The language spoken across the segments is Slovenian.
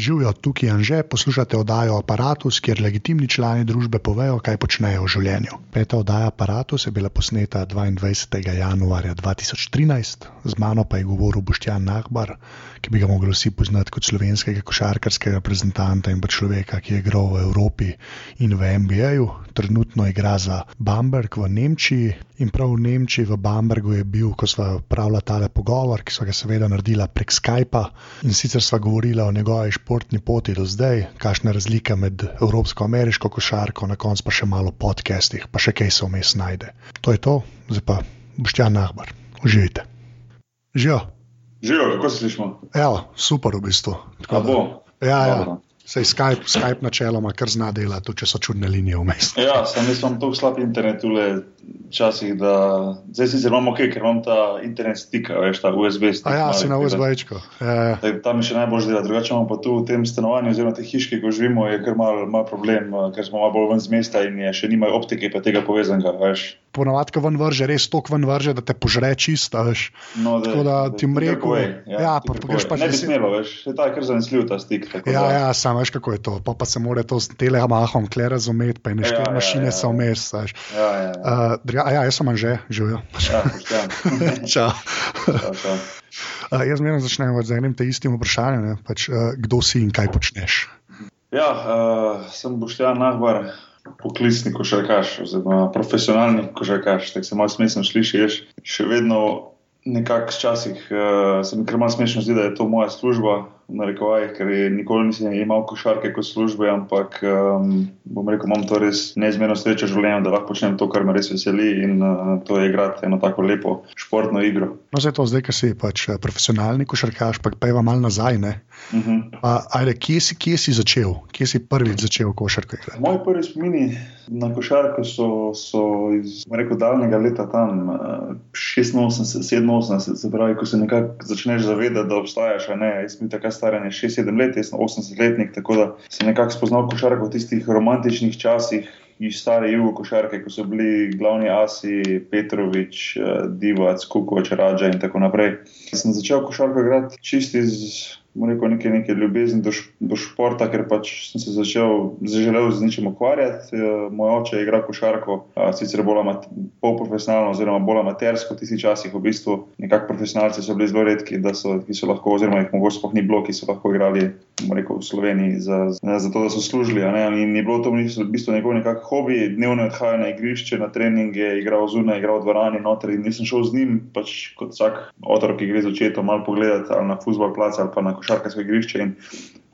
Živijo tukaj in že poslušate oddajo Apparatus, kjer legitimni člani družbe povejo, kaj počnejo v življenju. Peta oddaja Apparatus je bila posneta 22. januarja 2013, z mano pa je govoril Boštjan Nahbar, ki bi ga mogli vsi poznati kot slovenskega košarkarskega reprezentanta in pa človeka, ki je igral v Evropi in v NBA-ju. Trenutno igra za Bamberg v Nemčiji in prav v Nemčiji, v Bambergu je bil, ko smo pravila tale pogovor, ki so ga seveda naredila prek Skypa in sicer sva govorila o njegovi športni poti do zdaj, kakšna je razlika med evropsko-ameriško košarko, na koncu pa še malo podcastih, pa še kaj se vmes najde. To je to, zdaj pa Boštjan Nahbar. Uživite. Živijo. Živijo, kako se slišimo? Evo, super v bistvu. A bo? Ja, ja. Sej Skype, Skype načeloma kar zna delati, tudi če so čudne linije vmes. Ja, sem jaz imam tako slab internet tule včasih, da zdaj sicer imam ok, ker imam ta internet stik, veš, ta USB stik. A ja, mali, si na USB-čku. Ja, ja. Tam je še najbolj dela, drugače imamo pa tu v tem stanovanju, oziroma te hiške, ko živimo, je kar mal, mal problem, ker smo malo bolj ven z mesta in je še nimajo optike, pa tega povezanega, veš. Ponavadi, ko ven vrže, res tok ven vrže, da te požre čist, a veš. No, Tako da ti bom kar rekel, povej, ja, ti pa kar greš povej. pač Ne bi deset- smelo, veš, se ta je kar zanesljiv ta stik. tako Ja, da- ja, sam veš, kako je to. Pa, pa se mora to s telemahom kle razumeti, pa in Ja, štiri ja, mašine ja, so ja. vmes. veš. Ja, ja, ja. Uh, druga- a ja, jaz sem že, živijo. ja. Čau. Čau, čau. Uh, jaz zmerno začnem z enim te istim vprašanjem, ne, pač, uh, kdo si in kaj počneš. Ja, uh, sem Boštjan Nahbar, poklicni košarkaš, oziroma profesionalni košarkaš, tako se malo smešno sliši. Jaz še vedno nekako včasih uh, se mi kar malo smešno zdi, da je to moja služba, v narekovajih, ker nikoli nisem imel košarke kot službe, ampak um, bom rekel, imam to res neizmerno srečo v življenju, da lahko počnem to, kar me res veseli in uh, to je igrati eno tako lepo športno igro. No, zdaj to, zdaj, ker si pač eh, profesionalni košarkaš, pa peva malo nazaj. Ne. Uh -huh. A, ajde, kje, si, kje si začel, kje si prvič začel košarko igrati? Moji prvi spomini na košarko so, so iz rekel, daljnega leta, tam eh, 86, 87, se pravi, ko se nekako začneš zavedati, da obstajaš. Ne? Jaz sem takrat star 6-7 let, jaz sem 80-letnik, tako da sem nekako spoznal košarko v tistih romantičnih časih. Iz stare jugo košarke, ko so bili glavni asi Petrovič, eh, Divac, Kukoč, Rađa in tako naprej. Sem začel košarko igrati čist iz rekel, neke, neke ljubezni do, do športa, ker pač sem se začel, zaželel z ničem ukvarjati. Eh, Moj oče je igral košarko, a, sicer bolj amat, polprofesionalno, oziroma bolj amatersko, v tistih časih v bistvu. Nekako profesionalci so bili zelo redki, so, ki so lahko, oziroma jih mogoče sploh ni bilo, ki so lahko igrali rekel, v Sloveniji za, za, za to, da so služili. Ne? In ni bilo to v bistvu njegov nekak hobi, dnevno je odhajal na igrišče, na treninge, igral zunaj, igral v dvorani, noter in nisem šel z njim, pač kot vsak otrok, ki gre z očetom malo pogledati ali na futbol plac ali pa na košarkarsko igrišče. In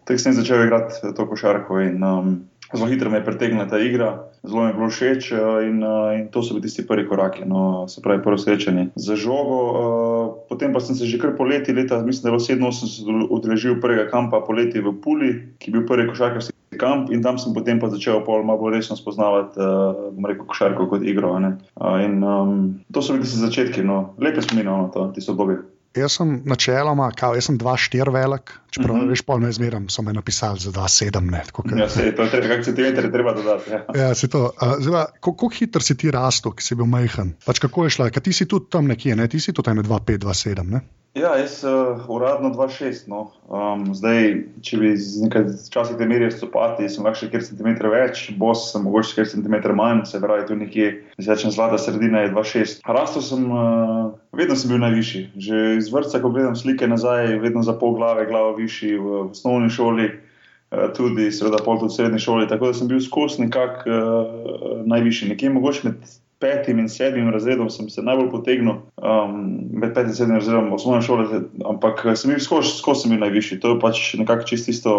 tako sem začel igrati to košarko in um, zelo hitro me je pritegnila ta igra. Zelo mi je bilo všeč eh, in, eh, in to so bili tisti prvi koraki, no, se pravi, prvo srečanje za žogo. Uh, potem pa sem se že kar poleti, leta, mislim, da je bilo 87, udeležil prvega kampa poleti v Puli, ki je bil prvi košarkarski kamp in tam sem potem pa začel pol malo bolj resno spoznavati, uh, bom rekel, košarko kot igro. Uh, in um, to so bili tisti začetki, no, lepe spomine, no, to, tisto obdobje. Jaz sem načeloma, kao, jaz sem 2-4 velik, čeprav uh Mhm. -huh. veš, pol me zmeram, so me napisali za 2-7. ne, tako ke- Ja, se, to je treba, kak centimeter je treba dodati. Ja. Ja, se to. Zdaj, kako hitro si ti rastel, ki si bil majhen? Pač kako je šla? Ker ti si tudi tam nekje, ne? ti si tudi 2-5-2-7. Ne? Ja, jaz uh, uradno 2,6. No. Um, zdaj, če bi z nekaj časih te meril stopati, sem lahko še kjer centimeter več, bos sem mogoče kjer centimeter manj, se pravi, tu nekje, rečem, zlata sredina je 2,6. Rastel sem, uh, vedno sem bil najvišji. Že iz vrca, ko gledam slike nazaj, vedno za pol glave, glavo višji v, v osnovni šoli. eh, Tudi, seveda, pol tudi v srednji šoli, tako da sem bil skozi nekako uh, najvišji. Nekje mogoče med petim in sedmim razredom sem se najbolj potegnil, um, med petim in sedmim razredom osnovne šole, ampak sem bil skozi, skozi sem bil najvišji. To je pač nekako čisto isto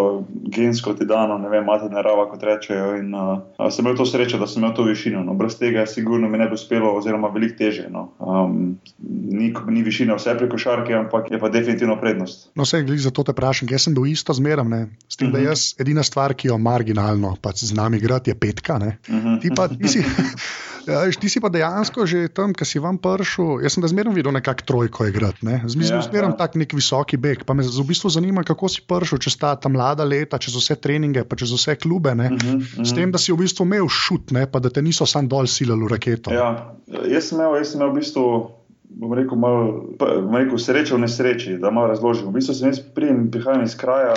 gensko ti dano, ne vem, mati narava, kot rečejo. In uh, sem imel to srečo, da sem imel to višino. No, brez tega sigurno mi ne bi uspelo, oziroma veliko teže. No. Um, ni, ni višina vse pri košarki, ampak je pa definitivno prednost. No, vse glede za to te vprašam, jaz sem bil isto zmeren. ne. S tem, uh -huh. da Mhm. jaz edina stvar, ki jo marginalno pač z nami igrati, je petka. Ne? Uh -huh. Ti pa, ti si, ja, ti si pa dejansko že tam, ki si vam prišel. Jaz sem da zmerno videl nekako trojko igrati. Ne? Zmislil Ja, zmerno ja. tak nek visoki beg. Pa me v bistvu zanima, kako si prišel čez ta, ta mlada leta, čez vse treninge, pa čez vse klube. Ne? Uh -huh. Uh -huh. S tem, da si v bistvu imel šut, ne? pa da te niso sam dol silali v raketo. Ja, jaz sem imel, jaz sem imel v bistvu bom rekel, malo, bom rekel srečo v nesreči, da malo razložim. V bistvu sem jaz prihajam iz kraja,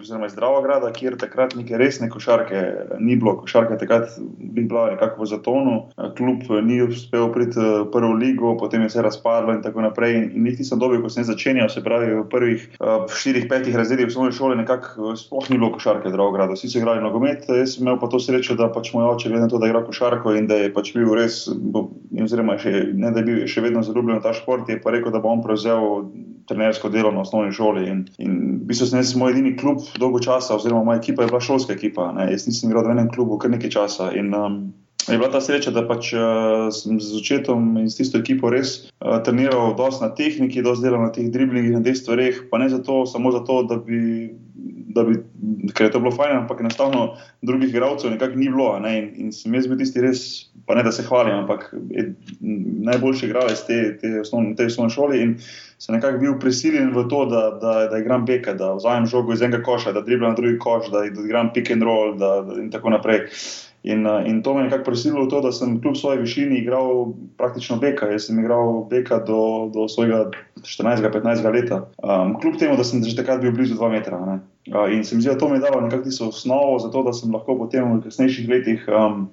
oziroma iz Dravograda, kjer takrat neke resne košarke ni bilo. Košarka takrat bi bila nekako v zatonu, kljub ni uspel priti v prvo ligo, potem je vse razpadlo in tako naprej. In niti sem dobil, ko sem začenjal, se pravi v prvih štirih, petih razredih osnovne šole, nekako sploh ni bilo košarke v Dravogradu. Vsi so igrali nogomet, jaz sem imel pa to srečo, da pač moj oče, glede na to, da igra košarko in da je pač bil res, oziroma še, ne da je bil še vedno zaljubljen v ta šport, je pa rekel, da bo on prevzel trenersko delo na osnovni šoli. In, in v bistvu sem jaz moj edini klub dolgo časa, oziroma moja ekipa je bila šolska ekipa. Ne. Jaz nisem igral v enem klubu kar nekaj časa. In, um, Je bila ta sreča, da pač, uh, sem z očetom in s tisto ekipo res uh, treniral dosti na tehniki, dosti delal na teh driblingih in teh stvareh, pa ne zato, samo zato, da bi da bi, ker je to bilo fajn, ampak enostavno drugih igralcev nekako ni bilo. Ne? In, in sem jaz bil tisti res, pa ne da se hvalim, ampak najboljši igralec te, te, osnovne, te osnovne šole. In sem nekako bil prisiljen v to, da, da, da igram beka, da vzamem žogo iz enega koša, da driblam drugi koš, da, da igram pick and roll da, da, in tako naprej. In, in to me je nekako prisililo v to, da sem kljub svoji višini igral praktično beka. Jaz sem igral beka do, do svojega 14-15 leta. Um, kljub temu, da sem že takrat bil blizu 2 metra. Ne. In se mi zdi, da to mi je dalo nekako tisto osnovo za to, da sem lahko potem v kasnejših letih um,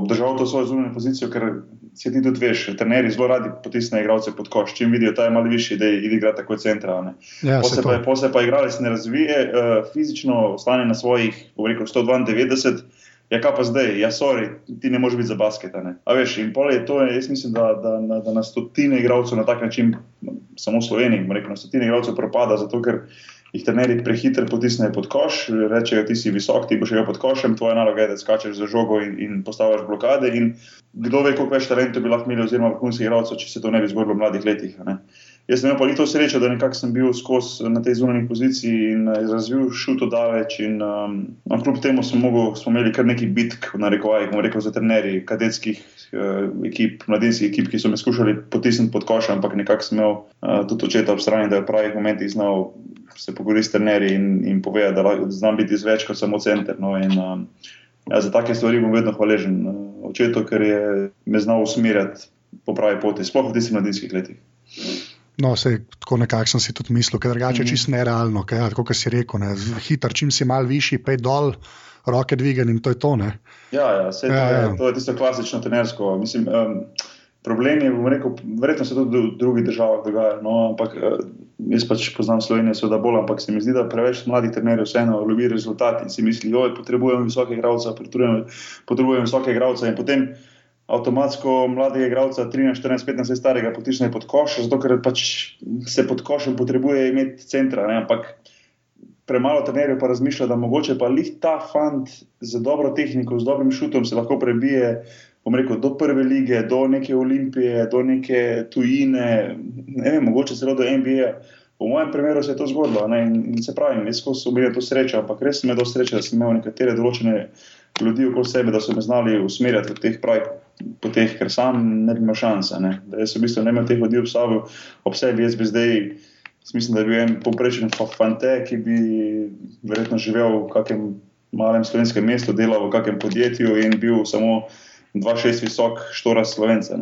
obdržal to svojo zunanjo pozicijo, ker se ti tudi veš, trenerji zelo radi potisnejo igralce pod koš, čim vidijo, da je malo višji, da jih igra tako centra. Ja, Posebej pa, posle pa igralec ne razvije, uh, fizično ostane na svojih, rekel, 192. Ja, kaj pa zdaj, ja, sorry, ti ne moreš biti za basket. A veš, in pol je to, jaz mislim, da, da, da, da na stotine igralcev na tak način, samo v Sloveniji, rekel, na stotine igralcev propada, zato ker jih trenerji prehitro potisnejo pod koš, rečejo, ti si visok, ti boš šel pod košem, tvoja naloga je, da skačeš za žogo in, in postaviš blokade. In kdo ve, koliko več talentov bi lahko imeli, oziroma vrhunskih igralcev, če se to ne bi zgodilo v mladih letih. Jaz sem imel pa to srečo, da nekako sem bil skozi na tej zunanji poziciji in eh, razvil šuto daleč. In, um, kljub temu smo, mogel, smo imeli kar nekaj bitk, na rekovajih, bomo rekel, za trenerji kadetskih uh, ekip, mladinskih ekip, ki so me skušali potisniti pod koš, ampak nekako sem imel uh, tudi očeta ob strani, da je v pravih momentih znal se pogovoriti s trenerji in, in povedati, da, da znam biti več kot samo center. No, in, um, ja, za take stvari bom vedno hvaležen uh, očetu, ker je me znal usmerjati po pravi poti, sploh v tistih mladinskih letih. No, se, tako nekako sem si tudi mislil, ker drugače je mm. čisto nerealno. Kaj, ja, kot si rekel, ne, hiter, čim si mal višji, pej dol, roke dvigan in to je to. Ne. Ja, ja, ja, to, ja, je, ja. to je tisto klasično trenersko. Mislim, um, problem je, rekel, verjetno se tudi v drugih državah dogaja. No, ampak uh, jaz pač poznam Slovenijo, seveda bolj, ampak se mi zdi, da preveč mladih trenerjev vseeno ljubi rezultat in si misli, da potrebujemo visoke igralce, potrebujemo visoke igralce in potem avtomatsko mladega igralca, 13, 14, 15 let starega, potisne pod koš, zato ker pač se pod košem potrebuje imeti centra. Ne? Ampak premalo trenerjev pa razmišlja, da mogoče pa lih ta fant z dobro tehniko, z dobrim šutom se lahko prebije. Rekel, do prve lige, do neke olimpije, do neke tujine, ne vem, mogoče celo do NBA. V mojem primeru se je to zgodilo in, in se pravi, jaz sem imel to srečo, ampak res sem imel srečo, da sem imel nekatere določene ljudi okoli sebe, da so me znali usmerjati v teh pravih poteh, ker sam ne bi imel šanse. Ne. Da jaz v bistvu ne imel teh ljudi v sobi, ob sebi, jaz bi zdaj, mislim, da bi bil en poprečen fante, ki bi verjetno živel v kakšnem malem slovenskem mestu, delal v kakšnem podjetju in bil samo 2-6 visok, štora slovence.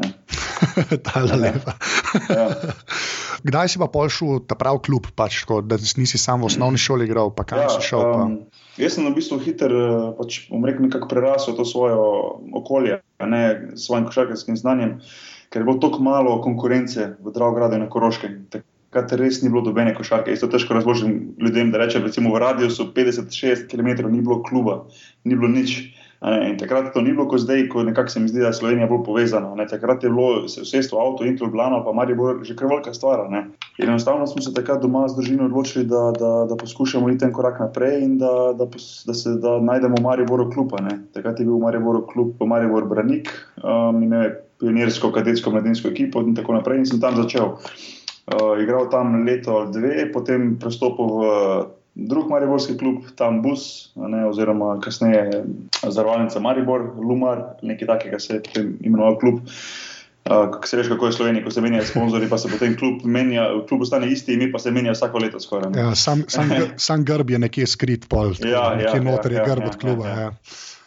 Tale lepa. ja. Kdaj si pa šel v ta pravi klub, pač, tako, da nisi samo v osnovni šoli igral, pa kam ja, si šel? Um, jaz sem v bistvu hiter, eh, pač, bom rekel, nekako prerasel to svoje okolje, ne s svojim košarkarskim znanjem, ker je bilo tako malo konkurence v Dravogradu in na Koroškem. Takrat res ni bilo dobene košarke. Isto težko razložim ljudem, da rečem, recimo v radiusu 50-60 km ni bilo kluba, ni bilo nič. In takrat to ni bilo kot zdaj, ko nekako se mi zdi, da je Slovenija bolj povezana. Ne. Takrat je bilo vsestvo avto in Ljubljana, pa Marijo bo že kar velika stvar. Enostavno smo se takrat doma z družino odločili, da, da, da poskušamo iti en korak naprej in da, da, da se da najdemo Marijo Boro klub. Takrat je bil Marijo Boro klub, Marijo Boro Branik, um, imel je pionirsko, kadetsko, mladinsko ekipo in tako naprej. In sem tam začel. Igral tam leto ali dve, potem prestopil v drug mariborski klub, tam Bus, ne, oziroma kasneje Zarvalnica Maribor, Lumar, nekaj takega se je imenoval klub. Uh, se veš, kako je Slovenija, ko se menjajo sponzorji, pa se potem klub menja, klub ostane isti, mi pa se menja vsako leto skoraj. Ja, sam, sam, sam grb je nekje skrit, pol, ja, nekje ja, noter ja, je grb ja, od kluba. Ja, ja. Ja.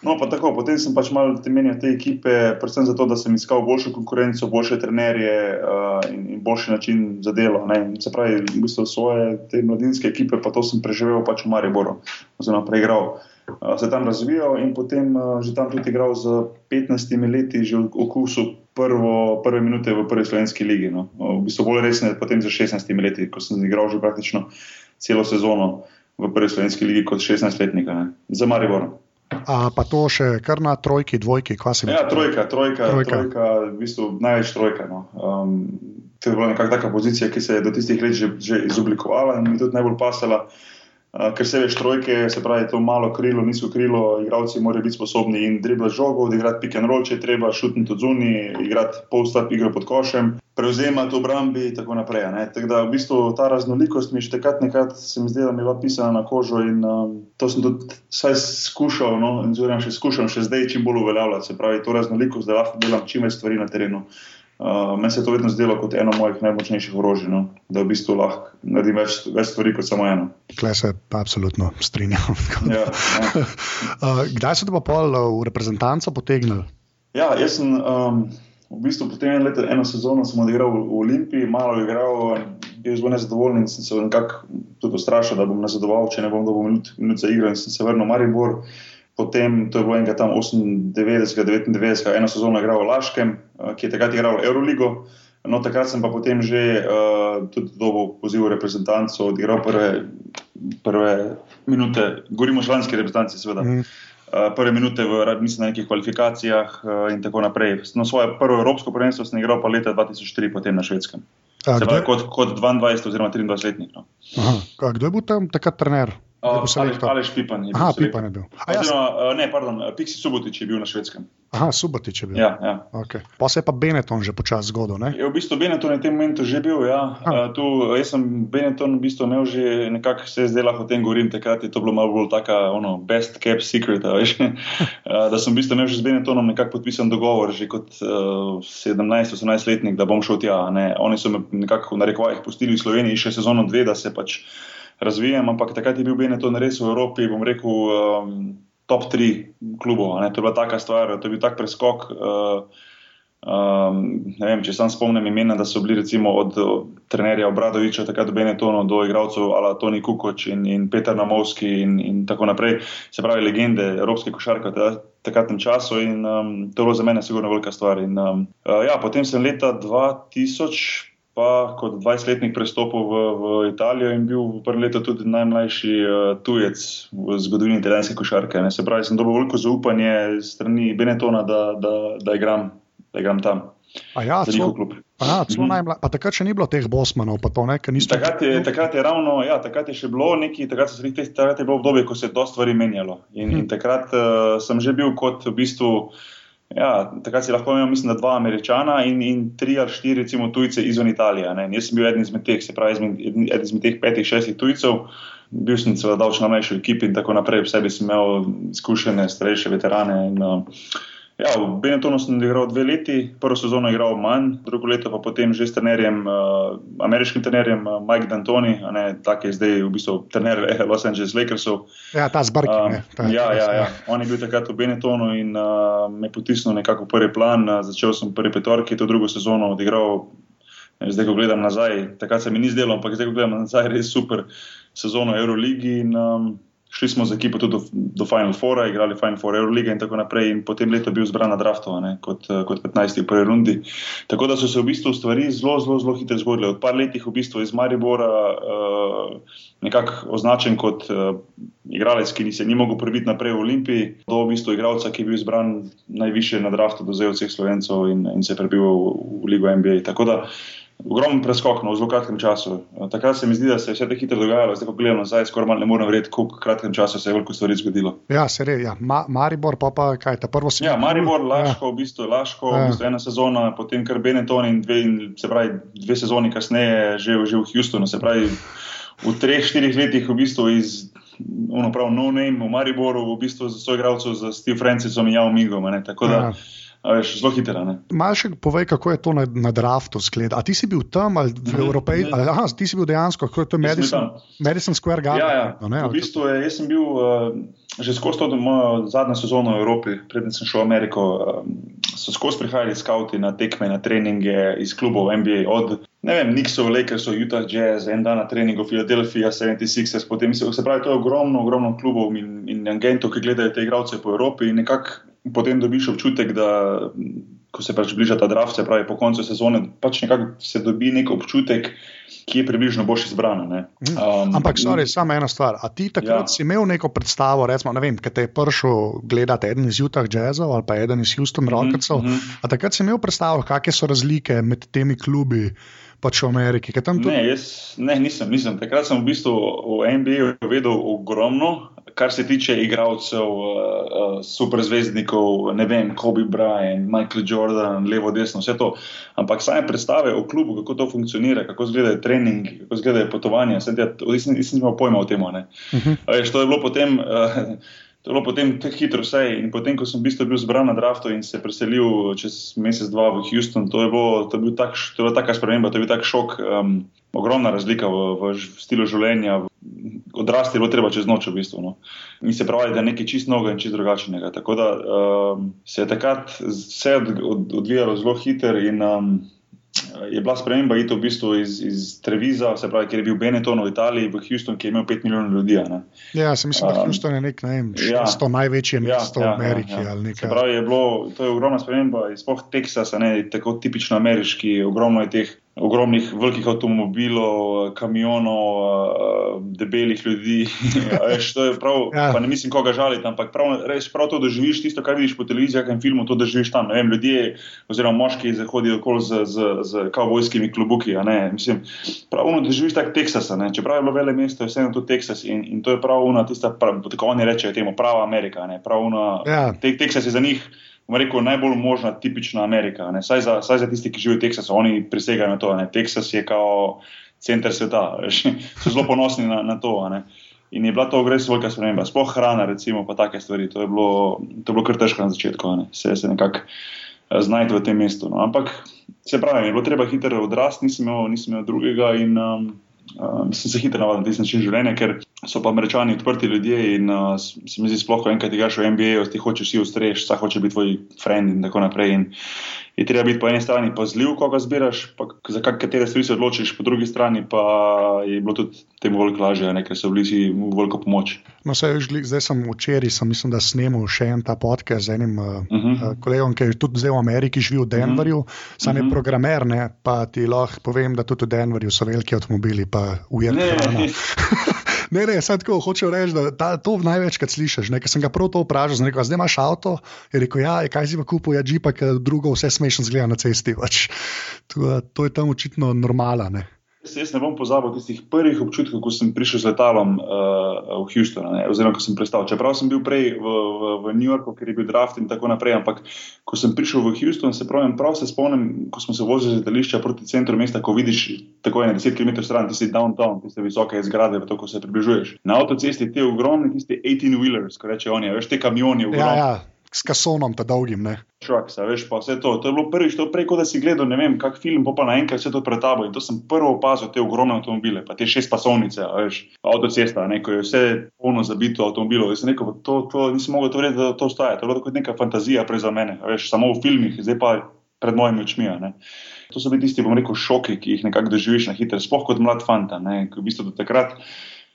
No, pa tako, potem sem pač malo te menjal te ekipe, predvsem zato, da sem iskal boljšo konkurenco, boljše trenerje uh, in, in boljši način za delo. Ne. Se pravi, v bistvu svoje te mladinske ekipe, pa to sem preživel pač v Mariboru, oziroma preigral. Uh, se tam razvijal in potem uh, že tam tudi igral z 15 leti, že v okusu prvo, prve minute v prvi slovenski ligi. No. V bistvu bolj resne, potem za 16 leti, ko sem igral že praktično celo sezono v prvi slovenski ligi kot 16-letnik, za Maribor. A pa to še kar na trojki, dvojki, kva si mislil? Ja, trojka, trojka, trojka. trojka v bistvu največ trojka. No. Um, to je bila nekakšna pozicija, ki se je do tistih let že, že izoblikovala in mi tudi najbolj pasala. Uh, ker se veš, trojke, se pravi, to malo krilo, nizko krilo, igravci morajo biti sposobni in dribla žogo, odigrati pick and roll, če treba, šutiti od zunaj, igrati polstap igro pod košem, prevzemati obrambi in tako naprej. Tako da v bistvu ta raznolikost mi še takrat nekrat se mi zdi, da mi je bila pisana na kožo in um, to sem tudi vsaj skušal, no, in zelo še skušam še zdaj čim bolj uveljavljati. Se pravi, to raznolikost, da lahko delam čim več stvari na terenu. Uh, meni se je to vedno zdelo kot eno mojih najmočnejših orožij, no? da v bistvu lahko naredim več, več stvari kot samo eno. Klej se absolutno strinjam. ja, ja. uh, kdaj se te pa pol uh, v reprezentanco potegnil? Ja, jaz sem um, v bistvu potem en leto, eno sezono odigral v, v Olimpiji, malo igral, bil zelo nezadovoljen in sem se nekako tudi ustrašil, da bom nazadoval, če ne bom dobil minut, minut za igro in sem se vrnil v Maribor. Potem, to je bilo enega tam 98, 99, eno sezono igral v Laškem, eh, ki je takrat igral Euroligo. No, takrat sem pa potem že uh, tudi dobil poziv reprezentanco, odigral prve, prve minute, govorimo o članski reprezentanci, seveda. Mm. Uh, prve minute v mislim, nekih kvalifikacijah uh, in tako naprej. No, svoje prvo evropsko prvenstvo sem igral pa leta 2004, potem na švedskem. Se pravi, kot, kot 22 oziroma 23 letnik. No. Kdo je bil tam takrat trener? Ali Špipan je bil. Aha, Pipan je bil. Oziroma, ne, pardon, Pixi Subotič je bil na švedskem. Aha, Subotič je bil. Ja, ja. Okay. Pa se je pa Benetton že počasi zgodil. Ne? Je v bistvu Benetton je v tem momentu že bil. Ja. Uh, tu, jaz sem Benetton v bistvu imel že nekako se lahko o tem govorim, takrat je to bilo malo bolj taka, ono, best kept secret. Veš, uh, da sem v bistvu imel že z Benettonom nekako podpisan dogovor, že kot uh, 17-18 letnik, da bom šel tja. Ne. Oni so me nekako v narekovajih pustili v Sloveniji še sezono dve, da se pač razvijem, ampak takrat je bil Benetton res v Evropi, bom rekel, um, top 3 klubov. Ne? To je bila taka stvar, to je bil tak preskok. Uh, um, vem, če sam spomnim imena, da so bili recimo od, trenerja Obradoviča, takrat do Benettona, do igralcev Ala Toni Kukoč in, in Peter Namovski in, in tako naprej, se pravi legende evropske košarke. Takratnem času in um, to je bilo za mene sigurno velika stvar. In, um, uh, ja, potem sem leta 2000 pa kot 20-letnik prestopil v, v Italijo in bil v prvem letu tudi najmlajši uh, tujec v zgodovini italijanske košarke. Ne. Se pravi, sem dobil veliko zaupanje strani Benettona, da, da, da, igram, da igram tam. Ja, celo, aha, celo mm -hmm. pa takrat še ni bilo teh bosmanov, pa to ne, ker niste. Takrat je, takrat je ravno, ja, takrat je še bilo neki, takrat, so, takrat je bilo obdobje, ko se je dosta stvari menjalo. In, hm. in takrat uh, sem že bil kot v bistvu uh, Ja, takrat si lahko imel, mislim, dva američana in, in tri ali štiri, recimo, tujce izven Italije. Ne. Jaz sem bil eden izmed teh, se pravi, eden izmed teh petih, šestih tujcev. Bil sem seveda davčno mlajši v ekipi in tako naprej, v sebi sem imel izkušene, starejše veterane. In, uh, Ja, v Benettonu sem igral dve leti, prvo sezono igral manj, drugo leto pa potem že s trenerjem, uh, ameriškim trenerjem uh, Mike D'Antoni, ki je zdaj v bistvu trener Los Angeles Lakersov. Ja, ta zbrk. Uh, ja, ja, ja, on je bil takrat v Benettonu in uh, me potisnil nekako v prvi plan. Uh, začel sem prvi petorki, to drugo sezono odigral. Zdaj, ko gledam nazaj, takrat se mi ni zdelo, ampak zdaj, ko gledam nazaj, res super sezono Euroligi. In, um, šli smo z ekipo tudi do, do Final Foura, igrali Final Four, Euroliga in tako naprej. In potem leto bil zbran na draftu, kot, kot 15. v prvi rundi. Tako da so se v bistvu stvari zelo, zelo, zelo hitro zgodile. Od par letih v bistvu iz Maribora uh, nekako označen kot uh, igralec, ki se ni mogel prebiti naprej v Olimpiji, do v bistvu igralca, ki je bil zbran najviše na draftu do zdaj vseh slovencev in, in se je prebil v, v Ligo NBA. Tako da ogromen preskok no, v zelo kratkem času. Takrat se mi zdi, da se je vse te hitro dogajalo, zdaj pa gledam nazaj, skoraj ne morem verjeti, koliko kratkem času se je veliko stvari zgodilo. Ja, se res, ja. Ma, Maribor pa, pa kaj, ta prvo sezona. Ja, Maribor, Laško, ja. v bistvu, Laško, ja. v bistvu ena sezona, potem kar Benetton in dve, in, se pravi, dve sezoni kasneje že, že v Houstonu, se pravi, v treh, štirih letih v bistvu iz. Ono prav, no name v Mariboru, v bistvu za svoj igralcev, za Steve Francisom in Javom Migom. Tako da, ja. Veš, zelo hitro. Malo še povej, kako je to na, na draftu zgleda. A ti si bil tam ali v Evropi? Aha, ti si bil dejansko, kako je to Madison, Madison Square Garden. Ja, ja. Ne, v bistvu je, jaz sem bil uh, že skozi to mojo zadnjo sezono v Evropi, preden sem šel v Ameriko. Um, so skozi prihajali skauti na tekme, na treninge iz klubov NBA, od ne vem, Nixov, Lakersov, Utah Jazz, en dan na treningu Philadelphia 76ers, potem se, se pravi, to je ogromno, ogromno klubov in, in agentov, ki gledajo te igralce po Evropi in nekako potem dobiš občutek, da ko se pač bliža ta draft, se pravi po koncu sezone, pač nekako se dobi nek občutek, ki je približno boš izbran. Mm. Um, Ampak, sorry, samo ena stvar. A ti takrat ja. si imel neko predstavo, recimo, ne vem, kaj te je prišel gledati eden iz Utah Jazzov ali pa eden iz Houston mhm, Rocketsov. Mm -hmm. A takrat si imel predstavo, kakšne so razlike med temi klubi? Pač v Ameriki. Tudi... Ne, jaz, ne, nisem, nisem. Takrat sem v bistvu v NBA vedel ogromno, kar se tiče igralcev, uh, uh, superzvezdnikov, ne vem, Kobe Bryant, Michael Jordan, levo, desno, vse to. Ampak same predstave o klubu, kako to funkcionira, kako izgledajo treningi, kako izgledajo potovanja, nisem, nisem imel pojma o tem. Uh. -huh. To je bilo potem. Uh, To je bilo potem tako hitro, vse. In potem, ko sem v bil zbran na draftu in se preselil čez mesec, dva v Houston, to je, bilo, to je, bil tak, to je bila taka sprememba, to je bil tak šok, um, ogromna razlika v, v stilu življenja, odrasti je bilo treba čez noč, v bistvu. No. In se pravi, da je nekaj čist noga in čist drugačnega. Tako da um, se je takrat vse odvijalo zelo hitro in um, je bila sprememba iti v bistvu iz, iz Treviza, se pravi, ker je bil Benetton v Italiji, v Houston, ki je imel 5 milijonov ljudi. Ne. Ja, se mislim, da um, Houston je nek, ne vem, šesto ja, največje ja, mesto ja, v Ameriki. Ja, ja. Se pravi, je bilo, to je ogromna sprememba, izpoh Teksasa, ne, tako tipično ameriški, ogromno je teh ogromnih velikih avtomobilov, kamionov, eh, debelih ljudi. Veš, prav, ja. Pa ne mislim, koga žaliti, ampak prav, res, prav to doživiš, tisto, kar vidiš po televiziji in filmu, to doživiš tam. Vem, ljudje, oziroma moški, hodijo okoli z, z, z kavbojskimi klubuki. Mislim, prav ono doživiš tak Teksas. Čeprav je bilo vele mesto, je vseeno to Teksas in, in to je prav ono, tista, prav, tako oni rečejo temu, prava Amerika. Prav ono, ja. te, Teksas je za njih rekel, najbolj možna, tipična Amerika. Saj za, saj za tisti, ki živijo v Teksasu, oni prisegajo na to. Ne? Teksas je kao center sveta, so zelo ponosni na, na to. In je bila to res velika sprememba, sploh hrana, recimo, pa take stvari. To je bilo, to je bilo kar težko na začetku, ne? se, se nekako eh, znajti v tem mestu. No? Ampak se pravi, je bilo treba hitro odrasti, nisem, nisem imel drugega in um, um, sem se hitro navadil na tisti način življenja, ker so pa američani odprti ljudje in uh, se mi zdi sploh, ko enkrat igraš v NBA, ti hočeš vsi ustreš, vsak hoče biti tvoj friend in tako naprej. In je treba biti po eni strani pazljiv, ko ga zbiraš, pa za katere stvari se odločiš, po drugi strani pa je bilo tudi temu veliko lažje, ker so bili si v veliko pomoč. No, sej, zdaj sem včeraj, sem mislim, da snemal še en ta podcast z enim uh -huh. uh, kolegom, ki je tudi zdaj v Ameriki, živi v Denverju, uh -huh. sam je -huh. programer, ne, pa ti lahko povem, da tudi v Denverju so veliki avtomobili, pa ujetni. Ne, ne, sem tako hočel reči, da ta, to največkrat slišiš. Ker sem ga prav to vprašal, rekel, zdaj imaš avto. Je rekel, ja, kaj si pa kupil, ja, džipa, ker drugo vse smešno zgleda na cesti. Pač. To, to je tam očitno normalno. Jaz ne bom pozabil tistih prvih občutkov, ko sem prišel z letalom uh, v Houston, ne, oziroma ko sem prestal. Čeprav sem bil prej v, v, v New Yorku, ker je bil draft in tako naprej, ampak ko sem prišel v Houston, se pravim, prav se spomnim, ko smo se vozili z letališča proti centru mesta, ko vidiš tako ene 10 km stran, ti si downtown, tiste visoke zgrade, v to, ko se približuješ. Na avtocesti ti ogromni, tisti 18-wheelers, ko reče oni, veš, te kamioni. Ja, ja s kasonom, ta dolgim. Švaks, veš, pa vse to. To je bilo prvič, to prej, kot da si gledal, ne vem, kak film, pa naenkrat vse to pred tabo. In to sem prvo opazil, te ogromne avtomobile, pa te šest pasovnice, veš, avtocesta, neko je vse polno zabito avtomobilov. Jaz sem rekel, to, to nisem mogel to verjeti, da to staje. To je bilo kot neka fantazija prej za mene, veš, samo v filmih, zdaj pa pred mojimi očmi. To so bili tisti, bom rekel, šoki, ki jih nekako doživiš na hitro, sploh kot mlad fanta, ne, v bistvu do takrat.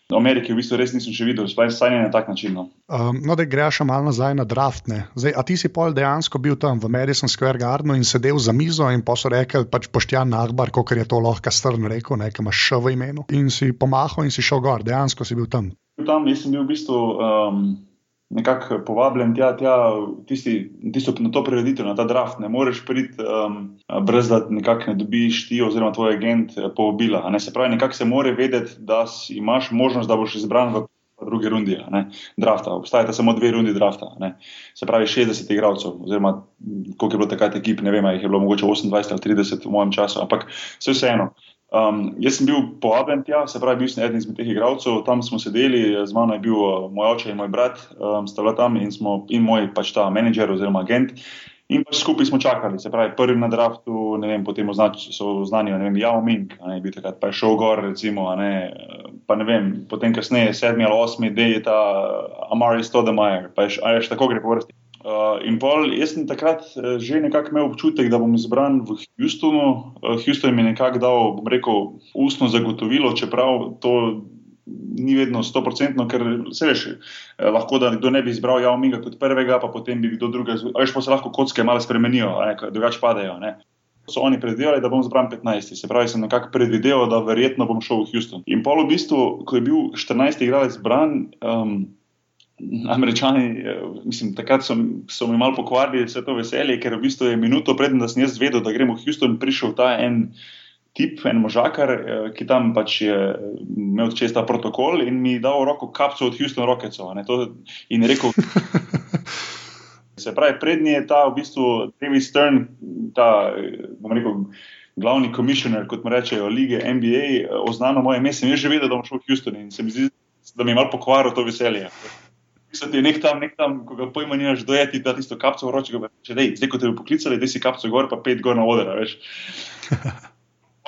V Ameriki v bistvu res nisem še videl, sploh stanje na tak način. No, um, no da greš malo nazaj na draft. Zdaj, a ti si pol dejansko bil tam v Madison Square Gardenu in sedel za mizo in pa so rekli, pač poštjan nagbar, kot je to lahko strn rekel, nekaj imaš še v imenu. In si pomahal in si šel gor, dejansko si bil tam. Tam sem bil v bistvu. Um nekako povabljen tja, tja tisti, tisto, na to prireditev, na ta draft. Ne moreš priti, um, brez da nekako ne dobiš ti oziroma tvoj agent eh, povabila. Ne? Se pravi, nekako se more vedeti, da imaš možnost, da boš izbran v drugi rundi drafta. Obstajata samo dve rundi drafta. Ne? Se pravi, 60 igralcev, oziroma koliko je bilo takrat ekip, ne vem, jih je bilo mogoče 28 ali 30 v mojem času, ampak vse vseeno. Um, jaz sem bil povabljen tja, se pravi, bil sem eden izmed teh igralcev, tam smo sedeli, z mano je bil uh, moj oče in moj brat, um, sta bila tam in, smo, in moj pač ta menedžer oziroma agent. In pa skupaj smo čakali, se pravi, prvi na draftu, ne vem, potem označ, so znani, ne vem, Jao Ming, ne bi takrat pa je šel gor, recimo, ne, pa ne vem, potem kasneje, sedmi ali osmi, da je ta Amari Stodemajer, pa je še tako gre po vrsti. Uh, in pol, jaz sem takrat uh, že nekako imel občutek, da bom izbran v Houstonu. Uh, Houston mi je nekako dal, bom rekel, ustno zagotovilo, čeprav to ni vedno stoprocentno, ker se veš, eh, lahko da kdo ne bi izbral Javminga kot prvega, pa potem bi kdo drugega, veš pa se lahko kocke malo spremenijo, drugače padajo. Ne. So oni predvidevali, da bom zbran 15, se pravi, sem nekako predvideval, da verjetno bom šel v Houston. In pol v bistvu, ko je bil 14 igralec zbran, um, američani, eh, mislim, takrat so, so mi malo pokvarili vse to veselje, ker v bistvu je minuto predtem, da sem jaz vedel, da gremo v Houston, prišel ta en tip, en možakar, eh, ki tam pač je imel čez ta protokol in mi dal roko kapco od Houston Rocketsov. In rekel, se pravi, prednji je ta v bistvu David Stern, ta, bom rekel, glavni komisioner, kot mu rečejo, lige NBA, oznano moje ime, sem že vedel, da bom šel v Houston in se mi zdi, da mi je malo pokvarilo to veselje. Da je nek tam, nek tam, ko ga pojma nimaš, dojeti ta tisto kapco v roči, če dej, zdaj ko te bi poklicali, da si kapco gor, pa pet gor na odra, veš.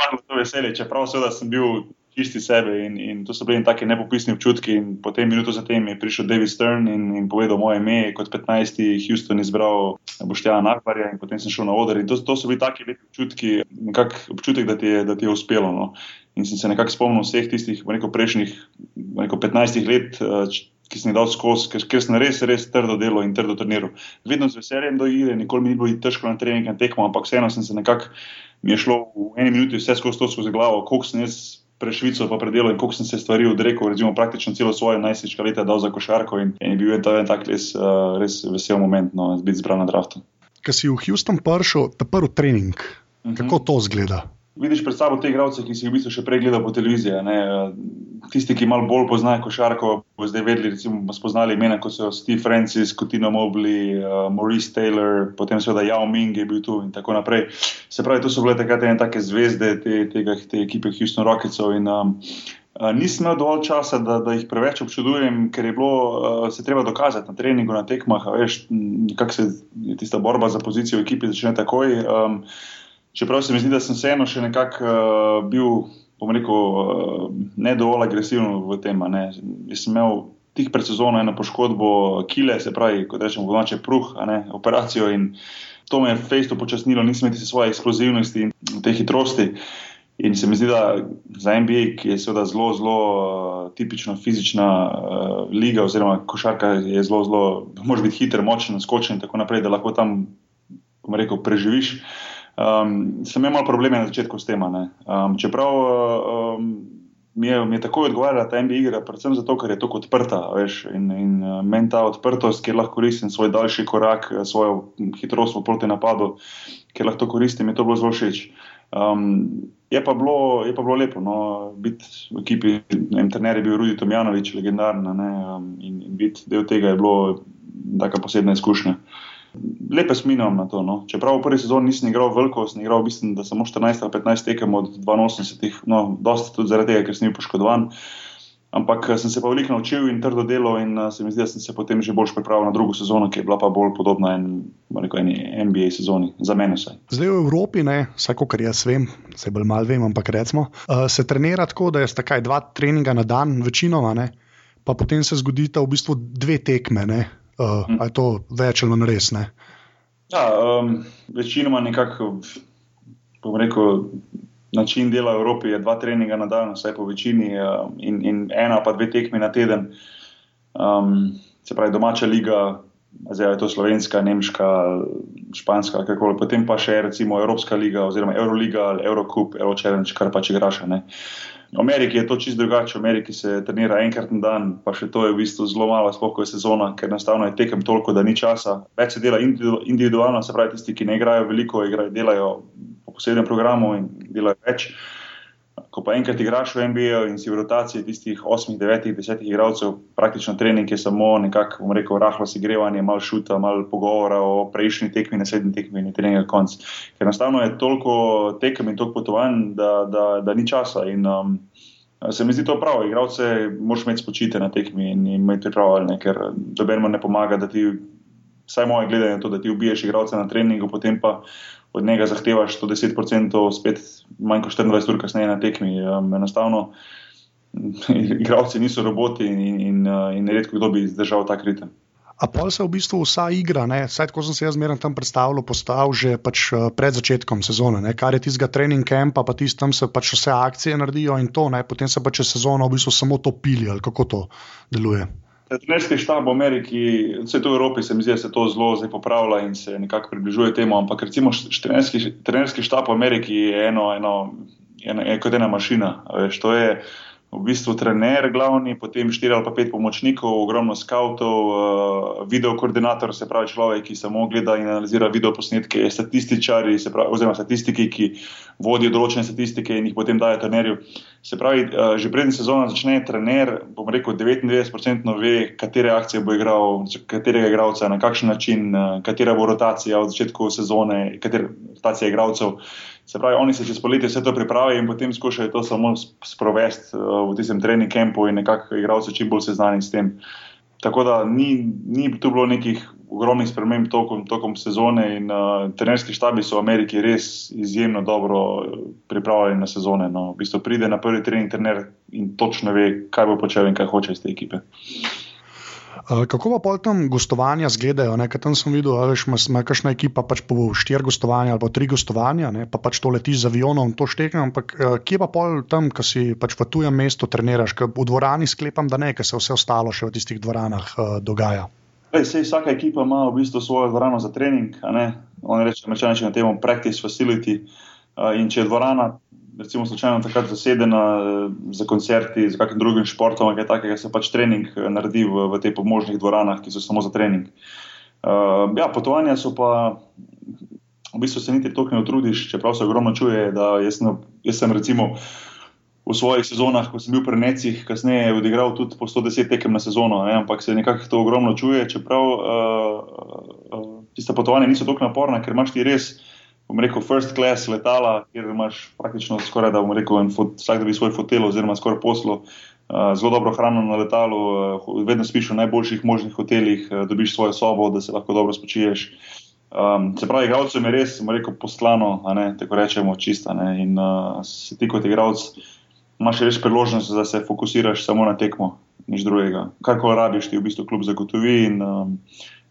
malo to veselje, čeprav seveda sem bil čisti sebe in, in to so bili taki nepopisni občutki. In potem minuto zatem je prišel David Stern in, in povedal moje ime, kot 15. Houston izbral Boštjana Nakvarja in potem sem šel na oder. In to, to so bili taki lepi občutki, nekak občutek, da ti je, da ti je uspelo. No. In sem se nekako spomnil vseh tistih neko prejšnjih neko 15 let. Ki sem jih dal skozi, ker, ker sem res, res trdo delo in trdo treniral. Vedno z veseljem do igre, nikoli mi ni bilo težko na treningu, na tekmo, ampak vseeno sem se nekako mi je šlo v eni minuti vse skozi to skozi glavo, koliko sem jaz prešvico pa predelal in koliko sem se stvari odrekel, recimo praktično celo svoje najslička leta dal za košarko in, in je bil to en tak res, uh, res vesel moment, no, biti zbran na draftu. Ker si v Houston prišel, ta prvi trening, uh -huh. kako to zgleda? Vidiš pred sabo te igralce, ki si jih v bistvu še prej gledal po televiziji. Ne? Tisti, ki malo bolj poznajo košarko, bo zdaj vedeli, recimo, spoznali imena kot so Steve Francis, Kotino Mobley, uh, Maurice Taylor, potem seveda Yao Ming je bil tu in tako naprej. Se pravi, to so bile takrat ene take zvezde te, tega, te ekipe Houston Rocketsov. In, um, nisem imel dovolj časa, da, da jih preveč občudujem, ker je bilo uh, se treba dokazati na treningu, na tekmah. Veš, kako se tista borba za pozicijo v ekipi začne takoj. Um, Čeprav se mi zdi, da sem vseeno še nekako uh, bil, bom rekel, uh, ne dovolj agresiven v tem. Jaz sem imel tik pred sezono eno poškodbo kile, se pravi, kot rečemo, vodoče pruh, operacijo in to me je fejsto počasnilo, nisem imel svoje eksplozivnosti in te hitrosti. In se mi zdi, da za NBA, ki je seveda zelo, zelo uh, tipično fizična uh, liga, oziroma košarka je zelo, zelo, može biti hiter, močen, skočen in tako naprej, da lahko tam, bom rekel, preživiš. Uh, Um, sem imel probleme na začetku s tem. Um, čeprav um, mi, je, mi je tako odgovarjala ta NBA igra, predvsem zato, ker je tako odprta. Veš, in in uh, meni ta odprtost, ki lahko koristim svoj daljši korak, uh, svojo hitrost proti napadu, ki lahko koristim, je to bilo zelo všeč. Um, je, pa bilo, je pa bilo lepo no, biti v ekipi, trener je bil Rudi Tomjanovič, legendarna um, in, in biti del tega je bilo taka posebna izkušnja lepe spominjam na to. No. Čeprav v prvi sezoni nisem igral veliko, sem igral mislim, samo 14 ali 15 tekem od 82, no, dosti tudi zaradi tega, ker sem bil poškodovan. Ampak eh, sem se pa veliko naučil in trdo delo, in uh, se mi zdi, da sem se potem že bolj pripravil na drugo sezono, ki je bila pa bolj podobna en, eni NBA sezoni, za mene vse. Zdaj v Evropi, vsaj kar jaz vem, se bolj malo vem, ampak recimo, uh, se trenira tako, da je stakaj dva treninga na dan, večinoma, ne? pa potem se zgodita v bistvu dve tekme. Ne? Uh, hm. Je to več ali manj res? Ne? Ja, um, večinoma nekako, bom rekel, način dela v Evropi je dva treninga na dan, vsaj po večini, uh, in, in ena pa dve tekmi na teden. Um, se pravi, domača liga, zdaj je to slovenska, nemška, španska, kako koli. Potem pa še recimo Evropska liga, oziroma Euroliga ali Eurocup, Eurochallenge, kar pač igraš. V Ameriki je to čisto drugače, v Ameriki se trenira enkrat na dan, pa še to je v bistvu zelo malo, sploh je sezona, ker enostavno je tekem toliko, da ni časa. Več se dela individualno, se pravi, tisti, ki ne igrajo veliko, igrajo, delajo po posebnem programu in delajo več. Ko pa enkrat igraš v NBA in si v rotaciji tistih 8, 9, 10 igralcev, praktično trening je samo nekako, bom rekel, rahlo segrevanje, malo šuta, malo pogovora o prejšnji tekmi, naslednji tekmi in trening na koncu. Ker enostavno je toliko tekem in toliko potovanj, da, da, da ni časa. In, um, Se mi zdi to prav, igralce moraš imeti spočite na tekmi in imeti pripravljene, ker dobeno ne pomaga, da ti vsaj moje gledanje je to, da ti ubiješ igralca na treningu, potem pa od njega zahtevaš 110%, spet manj kot 24 ur kasneje na tekmi. Um, enostavno, igralci niso roboti in, in, in, redko kdo bi zdržal tak ritem. A pol se v bistvu vsa igra, vsaj tako sem se jaz zmeraj tam predstavljal, postavil že pač uh, pred začetkom sezone, ne? kar je tistega trening campa, pa tisti tam se pač vse akcije naredijo in to, ne? potem se pa čez sezono v bistvu samo to pili ali kako to deluje. Trenerski štab v Ameriki, vse to v Evropi, se mi zdi, da se to zelo zdaj popravlja in se nekako približuje temu. Ampak recimo trenerski, trenerski štab v Ameriki je eno, eno, eno, eno kot ena mašina. Veš, to je, v bistvu trener, glavni, potem štiri ali pa pet pomočnikov, ogromno skavtov, uh, eh, video koordinator, se pravi človek, ki samo gleda in analizira video posnetke, statističari, pravi, oziroma statistiki, ki vodijo določene statistike in jih potem dajo trenerju. Se pravi, uh, že prednji sezona začne trener, bom rekel, 99% ve, katere akcije bo igral, katerega igralca, na kakšen način, uh, katera bo rotacija od začetka sezone, katera rotacija igralcev. Se pravi, oni se čez poletje vse to pripravijo in potem skušajo to samo sprovesti uh, v tistem trening kampu in nekako igralce čim bolj seznaniti s tem. Tako da ni, ni tu bilo nekih ogromnih sprememb tokom, tokom sezone in uh, trenerski štabi so v Ameriki res izjemno dobro pripravljeni na sezone. No. V bistvu pride na prvi trening trener in točno ve, kaj bo počel in kaj hoče iz te ekipe. Eh, kako pa pol tam gostovanja izgledajo? Tam sem videl, da ima kakšna ekipa pač po štiri gostovanja ali pa tri gostovanja, ne? pa pač to letiš z avionom, to štekam. Ampak eh, kje pa pol tam, ki si pač v tujem mestu treniraš, ker v dvorani sklepam, da ne, ker se vse ostalo še v tistih dvoranah uh, dogaja. Ej, sej, vsaka ekipa ima v bistvu svojo dvorano za trening, oni rečejo, da je temu practice facility. Uh, in če je dvorana recimo, slučajno takrat zasedena eh, za koncerti, za kakšnim drugim športom, kaj takega, se pač trening eh, naredi v, v teh pomožnih dvoranah, ki so samo za trening. Uh, ja, potovanja so pa, v bistvu se niti toliko ne utrudiš, čeprav se ogromno čuje, jaz sem, jaz sem recimo v svojih sezonah, ko sem bil pri Necih, kasneje odigral tudi po 110 tekem na sezono, ne, ampak se nekako to ogromno čuje, čeprav uh, uh, tiste potovanja niso toliko naporna, ker imaš ti res bom rekel, first class letala, kjer imaš praktično skoraj da, bom rekel, fot, vsak da bi svoj fotel oziroma skoraj poslo. Uh, zelo dobro hrano na letalu, uh, vedno spiš v najboljših možnih hotelih, uh, dobiš svojo sobo, da se lahko dobro spočiješ. Um, se pravi, igralcem je res, bomo rekel, poslano, ne, tako rečemo, čista. Ne, in uh, ti kot igralec imaš res priložnost, da se fokusiraš samo na tekmo, nič drugega. Kar koli rabiš, ti v bistvu klub zagotovi. In, um,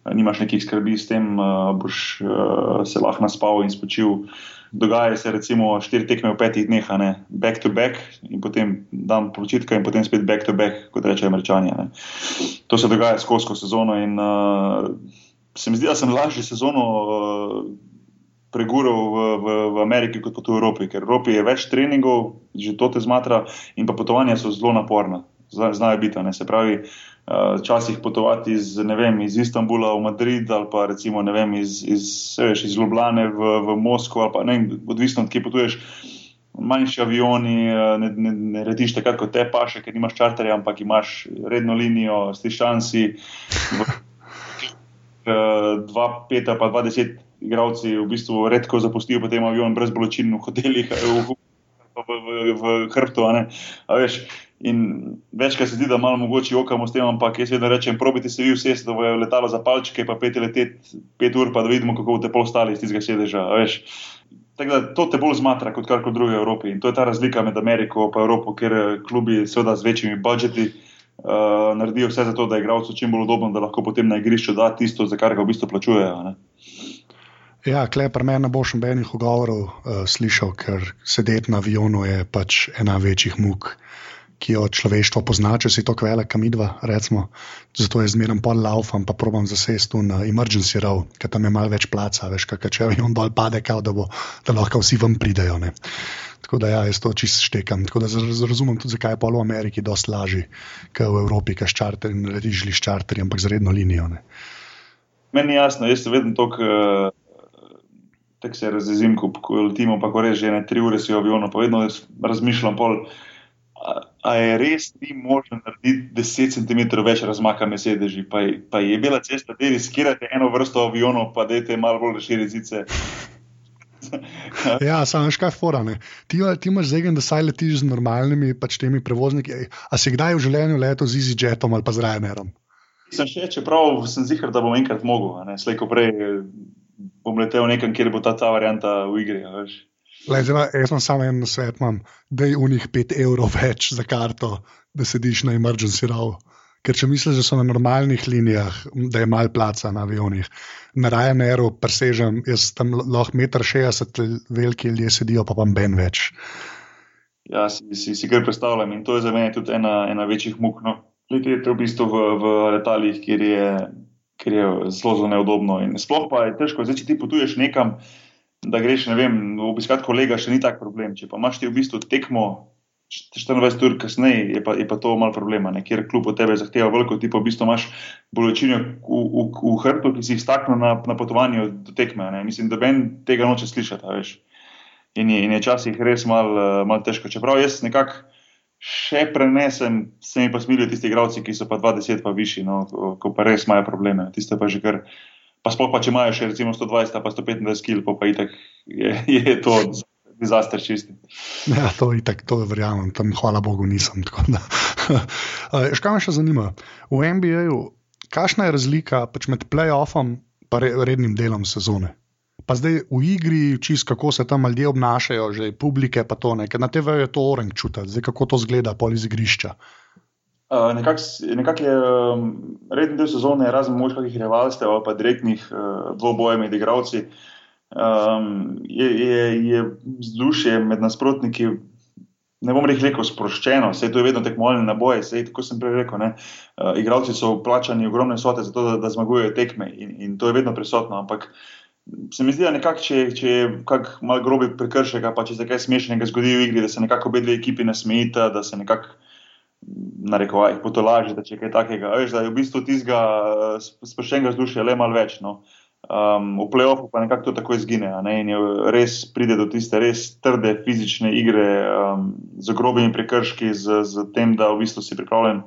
nimaš nekih skrbi s tem, uh, boš uh, se lahko naspal in spočil. Dogaja se recimo štiri tekme v petih dneh, ne? back to back, in potem dan počitka, in potem spet back to back, kot rečejo američani. Ne? To se dogaja skozi sezono. In, uh, se mi zdi, da sem lažje sezono uh, pregural v, v, v Ameriki kot v Evropi, ker v Evropi je več treningov, že to te zmatra, in pa potovanja so zelo naporna, znajo biti. Se pravi, uh, včasih potovati iz, vem, iz Istanbula v Madrid ali pa recimo vem, iz, iz, veš, iz Ljubljane v, v Moskvo, ali pa ne, odvisno od kje potuješ. Manjši avioni, ne, ne, ne rediš tako kot te paše, ker imaš čarterje, ampak imaš redno linijo, stiš šansi. Dva, pet, pa dva, deset igralci v bistvu redko zapustijo potem avion brez bolečin v hotelih, v, v, v, v hrbtu. In večkrat se zdi, da malo mogoče okamo s tem, ampak jaz vedno rečem, probite se vi vse, da bojo letalo za palčke, pa pet letet, pet ur, pa da vidimo, kako boste pol stali iz tistega sedeža. Tako da to te bolj zmatra kot karkoli druge v Evropi. In to je ta razlika med Ameriko in Evropo, ker klubi, seveda z večjimi budžeti, uh, naredijo vse za to, da je igralcu čim bolj udobno, da lahko potem na igrišču da tisto, za kar ga v bistvu plačujejo. Ne? Ja, klepar meni ne bo še nobenih ogovorov uh, slišal, ker sedeti na avionu je pač ena večjih muk ki jo človeštvo pozna, če si tako velik, kam idva. Recimo. Zato je zmeraj pol laufam, pa probam zasesti na emergency row, ker tam je malo več placa, veš, kaj če jim dol pade, kao, da, bo, da lahko vsi vam pridejo. Ne. Tako da ja, jaz to čist štekam. Tako da razumem tudi, zakaj je pol v Ameriki dosti lažji, kot v Evropi, kaj ščarter in letiš z čarterjem, ampak z redno linijo. Ne. Meni je jasno, jaz se vedno tako. Uh... Tako se razjezim, ko letimo, pa ko reže ne tri ure si v avionu, pa vedno razmišljam, pol, A je res ni možno narediti 10 cm več razmaka med sedeži, pa, pa je bila cesta, da riskirate eno vrsto avionov, pa da je malo bolj razširjene zice. ja, samo še kaj forane. Ti, ti imaš zdaj, da saj letiš z normalnimi pač temi prevozniki. A si kdaj v življenju letel z EasyJetom ali pa z Ryanerom? Sem še, čeprav sem zihar, da bom enkrat mogel, slej ko prej bom letel nekam, kjer bo ta ta varianta v igri. Le, zdaj, jaz sem samo en svet, da je v njih 5 evrov več za karto, da sediš na emergency row. Ker če misliš, da so na normalnih linijah, da je malo placa na avionih, na Ryanairu presežem, jaz tam lahko 1,60 m, veliki ljudje sedijo, pa pa ben več. Ja, si, si, si kar predstavljam in to je za mene tudi ena, ena večjih muk. No. Leteti v bistvu v, v letalih, kjer je, kjer je zelo, zelo neudobno. In sploh pa je težko, zdaj, če ti potuješ nekam, da greš, ne vem, obiskati kolega, še ni tak problem. Če pa imaš ti v bistvu tekmo 24 ur kasneje je pa, je pa to malo problema, ne? ker kljub od tebe zahteva veliko, ti pa v bistvu imaš bolečino v, v, v hrbtu, ki si jih staknil na, na potovanju do tekme. Ne? Mislim, da ben tega noče slišati, veš. In je, in je časih res malo mal težko. Čeprav jaz nekako še prenesem, se mi pa smilijo tisti igravci, ki so pa 20 pa višji, no? ko, pa res imajo probleme. Tiste pa že kar. Pa sploh pa če imajo še recimo 120 pa 125 kg, pa, itak je, je to dizaster čisti. Ja, to je tako, to verjamem, tam hvala Bogu nisem. Škaj me še zanima? V NBA-ju, kakšna je razlika pač med playoffom in rednim delom sezone? Pa zdaj v igri, čist kako se tam ljudje obnašajo, že publike pa to nekaj. Na TV-ju je to oren čutiti, zdaj kako to zgleda pol iz igrišča. Uh, Nekako nekak je um, redni del sezone, razen možnih rivalstev ali pa direktnih uh, dvobojev med igravci. Um, je, je, je vzdušje med nasprotniki, ne bom rekel, sproščeno, vse to je vedno tekmovalni naboj, vse tako sem prej rekel. Uh, igravci so plačani ogromne sote za to, da, da zmagujejo tekme in, in to je vedno prisotno. Ampak se mi zdi, da nekak, če, če je kak mal grobi prekršek, pa če se kaj smešnega zgodi v igri, da se nekako obe dve ekipi nasmejita, da se nekako. Narekovaj, potolaži, da če kaj takega. Veš, da je v bistvu tizga sproščenega vzdušja le malo več. No. Um, v playoffu pa nekako to tako izgine. Ne? In res pride do tiste res trde fizične igre um, z grobimi prekrški, z, z tem, da v bistvu si pripravljen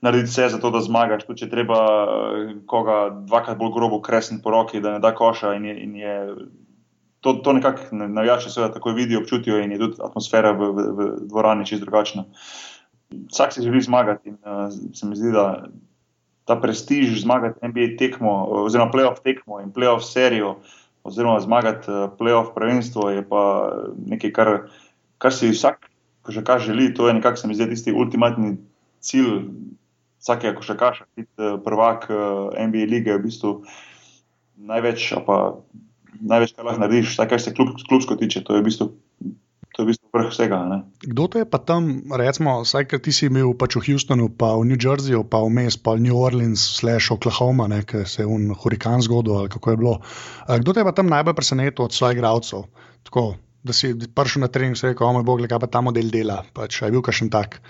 narediti vse za to, da zmagaš. Tu če treba eh, koga dvakrat bolj grobo kresniti po roki, da ne da koša. In je, in je, to, to nekako navijači seveda tako vidijo, občutijo in je tudi atmosfera v, v, v dvorani čist drugačna. Vsak si želi zmagati in uh, se mi zdi, da ta prestiž zmagati NBA tekmo, oziroma playoff tekmo in playoff serijo, oziroma zmagati eh, playoff prvenstvo, je pa nekaj, kar, kar si vsak, ko že kaj želi. To je nekako, se mi zdi, tisti ultimatni cilj vsakega, ko še kaša, biti eh, prvak eh, NBA lige, v bistvu največ, pa največ, kar lahko narediš, vsaj kar se klub, klubsko tiče, to je v bistvu to je v bistvu vrh vsega. Ne? Kdo te je pa tam, recimo, vsaj ker ti si imel pač v Houstonu, pa v New Jerseyju, pa vmes, pa v New Orleans, slash Oklahoma, ker se je un hurikan zgodil ali kako je bilo. Kdo te je pa tam najbolj presenetil od svojih igralcev? Tako, da si prišel na trening in rekel, o moj bog, kaj pa ta model dela. Pač, je bil kakšen tak?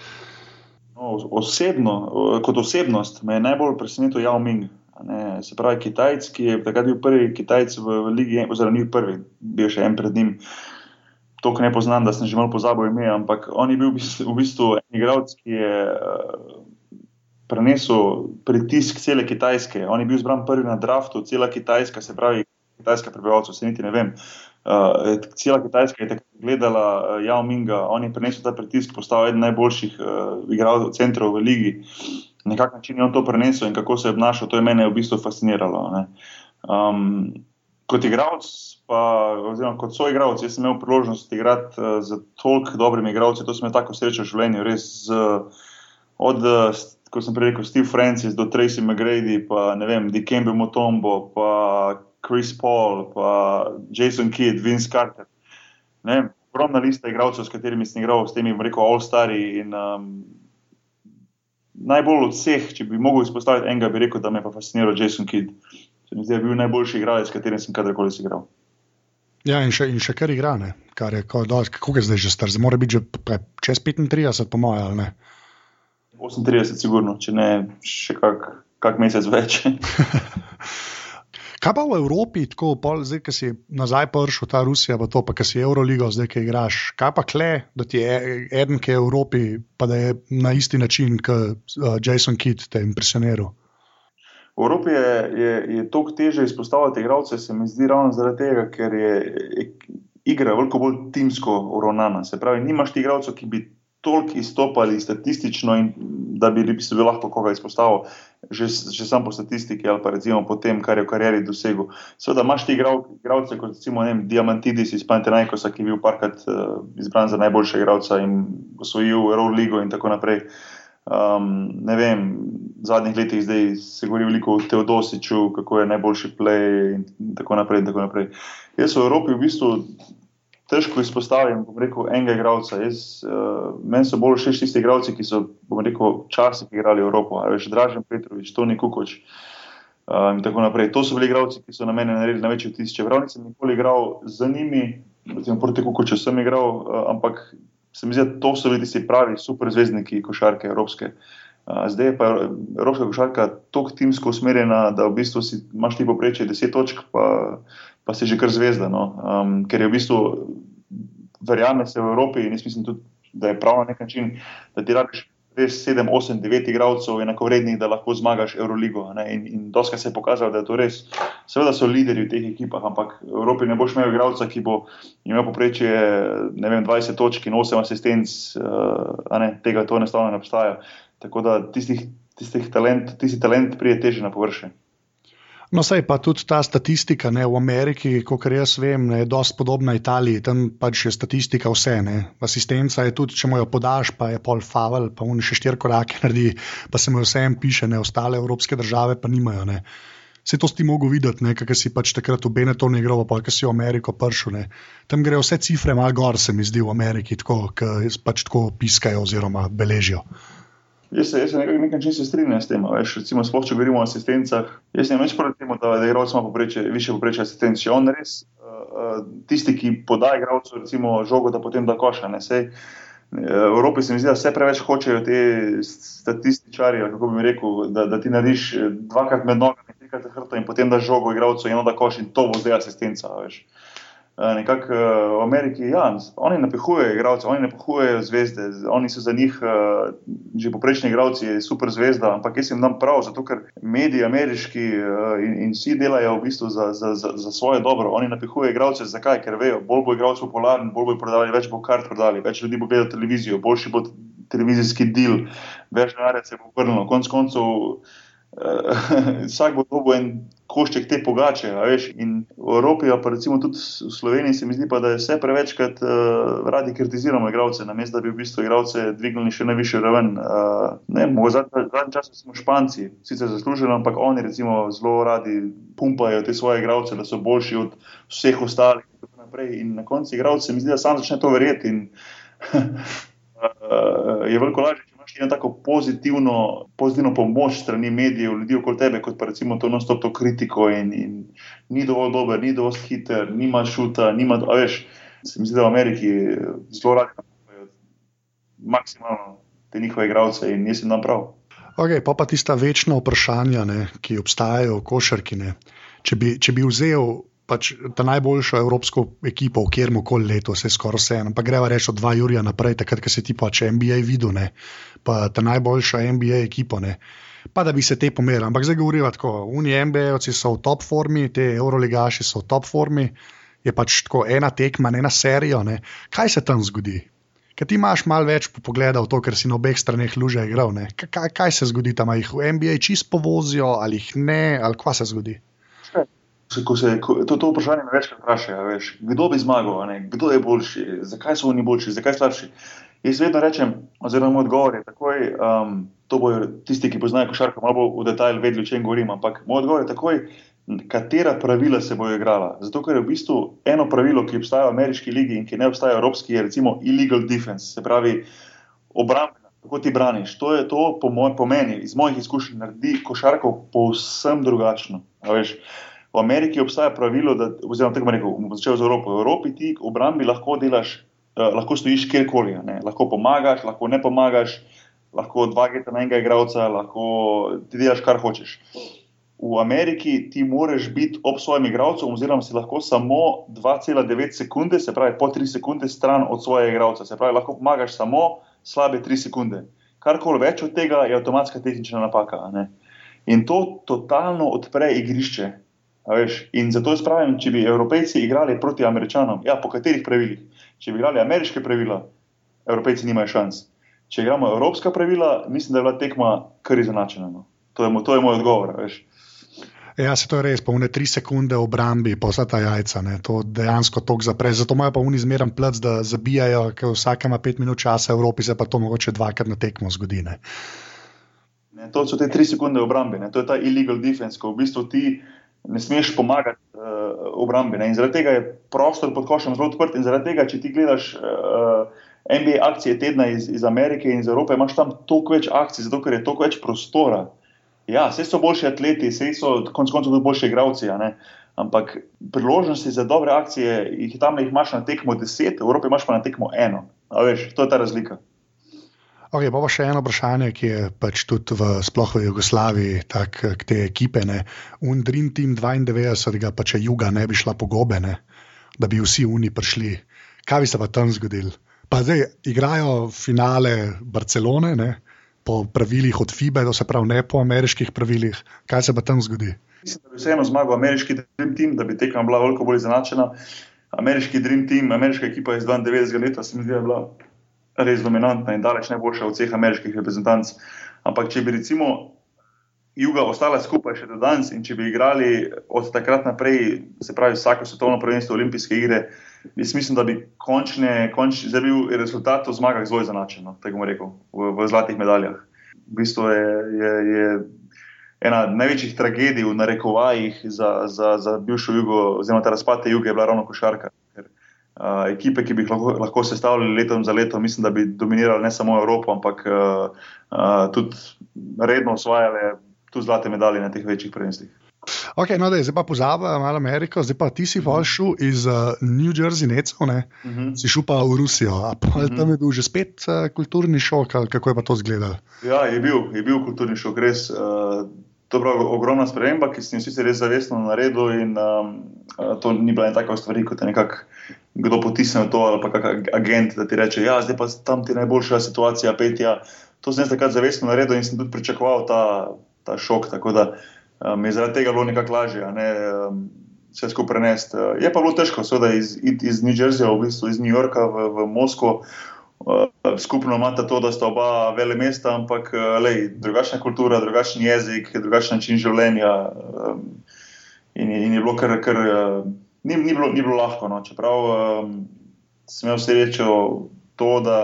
No, osebno, kot osebnost me je najbolj presenetil Yao Ming. Ne, se pravi, Kitajc, ki je takrat bil prvi Kitajc v, v Ligi, oziroma ni prvi, bil še en pred njim. Uh, to, kar ne poznam, da sem že malo pozabil ime, ampak on je bil v bistvu en igralec, ki je uh, prenesel pritisk cele Kitajske. On je bil zbran prvi na draftu, cela Kitajska, se pravi, kitajska prebivalcev, se niti ne vem. Uh, cela Kitajska je tako gledala uh, Yao Minga, on je prenesel ta pritisk, postal eden najboljših uh, igralcev centrov v ligi. Na kak način je on to prenesel in kako se je obnašal, to je mene v bistvu fasciniralo. Um, kot igralec pa, oziroma kot soigralec, jaz sem imel priložnost igrati uh, z toliko dobrimi igralci, to sem imel tako srečo v življenju, res uh, od, uh, kot sem prej rekel, Steve Francis do Tracy McGrady, pa ne vem, Dikembe Motombo, pa Chris Paul, pa Jason Kidd, Vince Carter. Ogromna lista igralcev, s katerimi sem igral, s temi, rekel, All-Stari. Um, najbolj od vseh, če bi mogel izpostaviti enega, bi rekel, da me je pa fasciniral Jason Kidd. Se mi zdi, da je bil najboljši igralec, s katerim sem kadarkoli igral. Ja, in še, in še kar igra, ne? kar je, kako je zdaj že star, zdaj mora biti že pre, čez 35, po mojem, ali ne? 38, sigurno, če ne še kak, kak mesec več. Kaj pa v Evropi, tako pol, zdaj, ki si nazaj prišel, ta Rusija, pa to, pa ki si Euroligo, zdaj, ki igraš, kaj pa kle, da ti je eden, ki je v Evropi, pa da je na isti način, kot uh, Jason Kidd te impresioniral? V Evropi je, je, je toliko teže izpostavljati igralce, se mi zdi ravno zaradi tega, ker je igra veliko bolj timsko uravnana. Se pravi, nimaš ti igralcev, ki bi toliko izstopali statistično, in, da bi bi se lahko koga izpostavil, že, že sam po statistiki ali pa recimo po tem, kar je v karieri dosegel. Seveda imaš ti igralce, kot recimo vem, Diamantidis iz Pantenajkosa, ki je bil parkrat uh, izbran za najboljšega igralca in osvojil Euroligo in tako naprej. Um, ne vem, v zadnjih letih zdaj se govori veliko o Teodosiču, kako je najboljši play in tako naprej. In tako naprej. Jaz v Evropi v bistvu težko izpostavim, bom rekel, enega igralca. Uh, meni so bolj všeč tisti igralci, ki so, bom rekel, včasih igrali Evropo, že Dražen Petrovič, Toni Kukoč. Uh, in tako naprej. To so bili igralci, ki so na mene naredili največji vtis. Čeprav nisem nikoli igral z njimi, recimo proti Kukoču sem igral, uh, ampak se mi zdi, da to so bili tisti pravi superzvezdniki košarke evropske. Uh, zdaj je pa evropska košarka tako timsko usmerjena, da v bistvu si, imaš ti poprečje 10 točk, pa pa si že kar zvezda. No? Um, ker je v bistvu, verjame se v Evropi in jaz mislim tudi, da je prav na nek način, da ti rabiš res 7, 8, 9 igralcev enako vrednih, da lahko zmagaš Euroligo. Ne? In, in doska se je pokazalo, da je to res. Seveda so lideri v teh ekipah, ampak v Evropi ne boš imel igralca, ki bo imel poprečje vem, 20 točk in 8 asistenc, uh, tega to enostavno ne obstaja. Tako da tistih, tistih talent, tisti talent prije teže na površje. No, sej pa tudi ta statistika ne, v Ameriki, kot jaz vem, je dosti podobna Italiji, tam pač je statistika vse. Ne. Asistenca je tudi, če mu jo podaš, pa je pol favel, pa mu še štiri korake naredi, pa se mu vse en piše, ne ostale evropske države pa nimajo. Ne. Se to ti mogo videti, kaj si pač takrat v Benetonu igral, pa kaj si v Ameriko pršil. Tam grejo vse cifre malo gor, se mi zdi v Ameriki, tako, ki pač tako piskajo oziroma beležijo. Jaz se, jaz se nekaj, nekaj čim se strinjam s tem. Veš, recimo, sploh, če govorimo o asistencah, jaz ne več proti temu, da je igralec ima popreče, više poprečje asistenc. On res, uh, tisti, ki podaja igralcu, recimo, žogo, da potem da koša. Ne, sej, V Evropi se mi zdi, da vse preveč hočejo te statističari, kako bi rekel, da, da ti narediš dvakrat med nogami, trikrat hrbtom in potem da žogo igralcu in onda koš in to bo zdaj asistenca. Veš. Eh, nekako eh, v Ameriki, ja, oni napihujejo igralce, oni napihujejo zvezde, oni so za njih uh, že poprečni igralci, super zvezda, ampak jaz jim dam prav, zato ker mediji ameriški in, in vsi delajo v bistvu za, za, za, za svoje dobro. Oni napihujejo igralce, zakaj? Ker vejo, bolj bo igralec popularen, bolj bo prodali, več bo kart prodali, več ljudi bo gledalo televizijo, boljši bo televizijski del, več denarja se bo vrnilo. Konec koncev. Uh, vsak bo dobil en košček te pogače. In v Evropi, pa recimo tudi v Sloveniji, se mi zdi, pa, da je vse prevečkrat uh, radi kritiziramo igralce, namesto da bi v bistvu igralce dvignili še na više raven. Uh, Zadnji čas smo Španci, sicer zaslužili, ampak oni recimo zelo radi pumpajo te svoje igralce, da so boljši od vseh ostalih. In na koncu igralce mi zdi, da sam začne to verjeti. In, uh, je veliko lažje eno tako pozitivno, pozitivno pomoč strani medijev, ljudi okoli tebe, kot pa recimo to non-stop to kritiko in, in ni dovolj dober, ni dovolj hiter, nima šuta, nima, a veš, se mi zdi, da v Ameriki zelo radi napajajo maksimalno te njihove igralce in jaz jim dam prav. Okay, pa pa tista večna vprašanja, ne, ki obstajajo v košarki. Če bi, če bi vzel pač ta najboljšo evropsko ekipo kjer koli leto, vse skoraj vse. Ampak greva reči od 2 Jurija naprej, takrat, ko si ti pač NBA videl, ne? pa ta najboljša NBA ekipa. Ne? Pa da bi se te pomerili. Ampak zdaj govorimo tako, unije NBA-ovci so v top formi, te Euroligaši so v top formi, je pač tako ena tekma, ena serija. Ne? Kaj se tam zgodi? Ker ti imaš malo več pogleda v to, ker si na obeh straneh luže igral. Kaj, kaj se zgodi tam, ali jih v NBA čist povozijo, ali jih ne, ali kva se zgodi? Ko se, ko, to, to vprašanje me večkrat vprašajo, kdo bi zmagal, kdo je boljši, zakaj so oni boljši, zakaj slabši. Jaz vedno rečem, oziroma moj odgovor je takoj, um, to bojo tisti, ki poznajo košarko, malo v detajl vedeli, o čem govorim, ampak moj odgovor je takoj, katera pravila se bojo igrala. Zato, ker je v bistvu eno pravilo, ki obstaja v ameriški ligi in ki ne obstaja v evropski, je recimo illegal defense, se pravi obrambna. Kako ti braniš? To je to, po, moj, po meni, iz mojih izkušenj, naredi košarko povsem drugačno. V Ameriki obstaja pravilo, da, oziroma tako rekel, bomo začeli z Evropo. V Evropi ti v obrambi lahko delaš, eh, lahko stojiš kjerkoli, lahko pomagaš, lahko ne pomagaš, lahko dva geta na enega igralca, lahko ti delaš kar hočeš. V Ameriki ti moraš biti ob svojem igralcu, oziroma si lahko samo 2,9 sekunde, se pravi po 3 sekunde, stran od svojega igralca. Se pravi, lahko pomagaš samo slabe 3 sekunde. Karkoli več od tega je avtomatska tehnična napaka. In to totalno odpre igrišče. In zato jaz pravim, če bi Evropejci igrali proti Američanom, ja, po katerih pravilih? Če bi igrali ameriške pravila, Evropejci nimajo šans. Če igramo evropska pravila, mislim, da je bila tekma kar izenačena. No. To, to je moj odgovor. Veš. Ja, se to je res, polne tri sekunde obrambi, pa vsa ta jajca, ne, to dejansko tok zapre. Zato imajo pa oni zmeren plc, da zabijajo, ker vsak ima pet minut časa Evropi, se pa to mogoče dvakrat na tekmo zgodi. Ne. Ne, to so te tri sekunde obrambi, ne. to je ta illegal defense, ko v bistvu ti ne smeš pomagati uh, obrambi. Ne. In zaradi tega je prostor pod košem zelo odprt in zaradi tega, če ti gledaš. Uh, NBA akcije tedna iz, iz Amerike in iz Evrope, imaš tam toliko več akcij, zato ker je toliko več prostora. Ja, vse so boljši atleti, vse so konec koncev tudi boljši igravci, ampak priložnosti za dobre akcije, jih tam jih imaš na tekmo deset, v Evropi imaš pa na tekmo eno. Veš, to je ta razlika. Okay, pa še eno vprašanje, ki je pač tudi v, sploh v Jugoslaviji, tako te ekipe. Undrin Team 92, pa če juga ne bi šla po gobe, ne? da bi vsi oni prišli. Kaj bi se pa tam zgodilo? Pa zdaj igrajo finale Barcelone, ne? po pravilih od FIBE, to se pravi ne po ameriških pravilih. Kaj se pa tam zgodi? Mislim, da bi vseeno zmagal ameriški Dream Team, da bi tekma bila veliko bolj izenačena. Ameriški Dream Team, ameriška ekipa iz 92 let, se mi zdi, je bila res dominantna in daleč najboljša od vseh ameriških reprezentanc. Ampak če bi recimo juga ostala skupaj še do danes in če bi igrali od takrat naprej, se pravi vsako svetovno prvenstvo, olimpijske igre, Jaz mislim, da bi končne, končne, zdaj bil rezultat v zmagah zelo izenačen, no, tako bom rekel, v, v zlatih medaljah. V bistvu je, je, je ena največjih tragedij v narekovajih za, za, za bivšo jugo, oziroma ta razpad te juge, je bila ravno košarka. Uh, ekipe, ki bi jih lahko, lahko sestavljali leto za leto, mislim, da bi dominirali ne samo Evropo, ampak uh, uh, tudi redno osvajali tu zlate medalje na teh večjih prvenstvih. Okay, no, zdaj pa pozabimo malo Ameriko, zdaj pa ti si uh -huh. šel iz uh, New Jersey, necov, ne? uh mhm. -huh. si šel pa v Rusijo. Uh mhm. -huh. Tam je bil že spet uh, kulturni šok, kako je pa to izgledalo? Ja, je bil, je bil kulturni šok, res. Uh, To je ogromna sprememba, ki sem jo sicer res zavestno naredil, in um, to ni bila ena taka stvar, kot je nekako kdo potisnil to ali pa kak agent, da ti reče: Ja, zdaj pa tam ti je najboljša situacija, pet. Ja. To sem jaz takrat zavestno naredil in sem tudi pričakoval ta, ta šok. Tako da uh, um, je zaradi tega bilo nekako lažje ne, um, vse skupaj prenesti. Uh, je pa bilo težko, seveda iz, iz New Jerseyja, v bistvu iz New Yorka v, v Moskvo. Uh, skupno imata to, da sta oba vele mesta, ampak uh, lej, drugačna kultura, drugačen jezik, drugačen način življenja. Um, in, in je bilo kar, kar uh, ni, ni, bilo, ni bilo lahko. No. Čeprav um, sem imel srečo to, da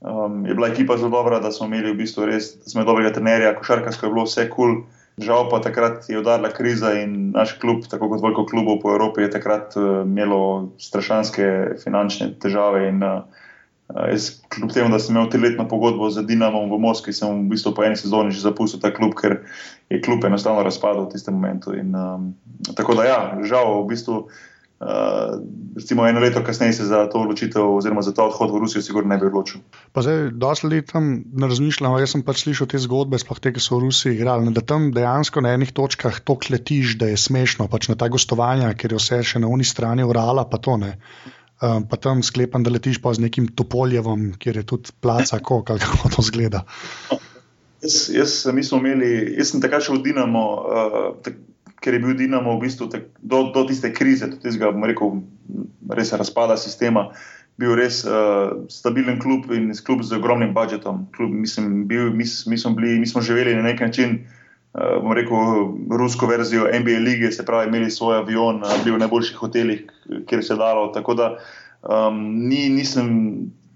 um, je bila ekipa zelo dobra, da smo imeli v bistvu res dobrega trenerja, košarkarsko je bilo vse kul. Cool. Žal pa takrat je udarila kriza in naš klub, tako kot veliko klubov po Evropi, je takrat uh, imelo strašanske finančne težave. In, uh, jaz, kljub temu, da sem imel triletno pogodbo z Dinamom v Moskvi, sem v bistvu po eni sezoni že zapustil ta klub, ker je klub enostavno razpadel v tistem momentu. In, um, tako da, ja, žal, v bistvu. Uh, recimo eno leto kasneje se za to odločitev, oziroma za ta odhod v Rusijo, sigurno ne bi odločil. Pa zdaj, dosti let tam ne razmišljam, jaz sem pač slišal te zgodbe, sploh te, ki so v Rusiji igrali, da tam dejansko na enih točkah to kletiš, da je smešno, pač na ta gostovanja, ker je vse še na uni strani urala, pa to ne. Um, pa tam sklepam, da letiš pa z nekim topoljevom, kjer je tudi placa, kako, kako to zgleda. Jaz, jaz, imeli, jaz sem takrat šel v Dinamo. Uh, tak, ker je bil Dinamo v bistvu tak, do, do tiste krize, do tistega, bomo rekel, res razpada sistema, bil res uh, stabilen klub in klub z ogromnim budžetom. Klub, mislim, bil, mi, mi, smo bili, mi smo živeli na nek način, uh, bomo rekel, rusko verzijo NBA lige, se pravi, imeli svoj avion, uh, bili v najboljših hotelih, kjer se je dalo. Tako da um, ni, nisem,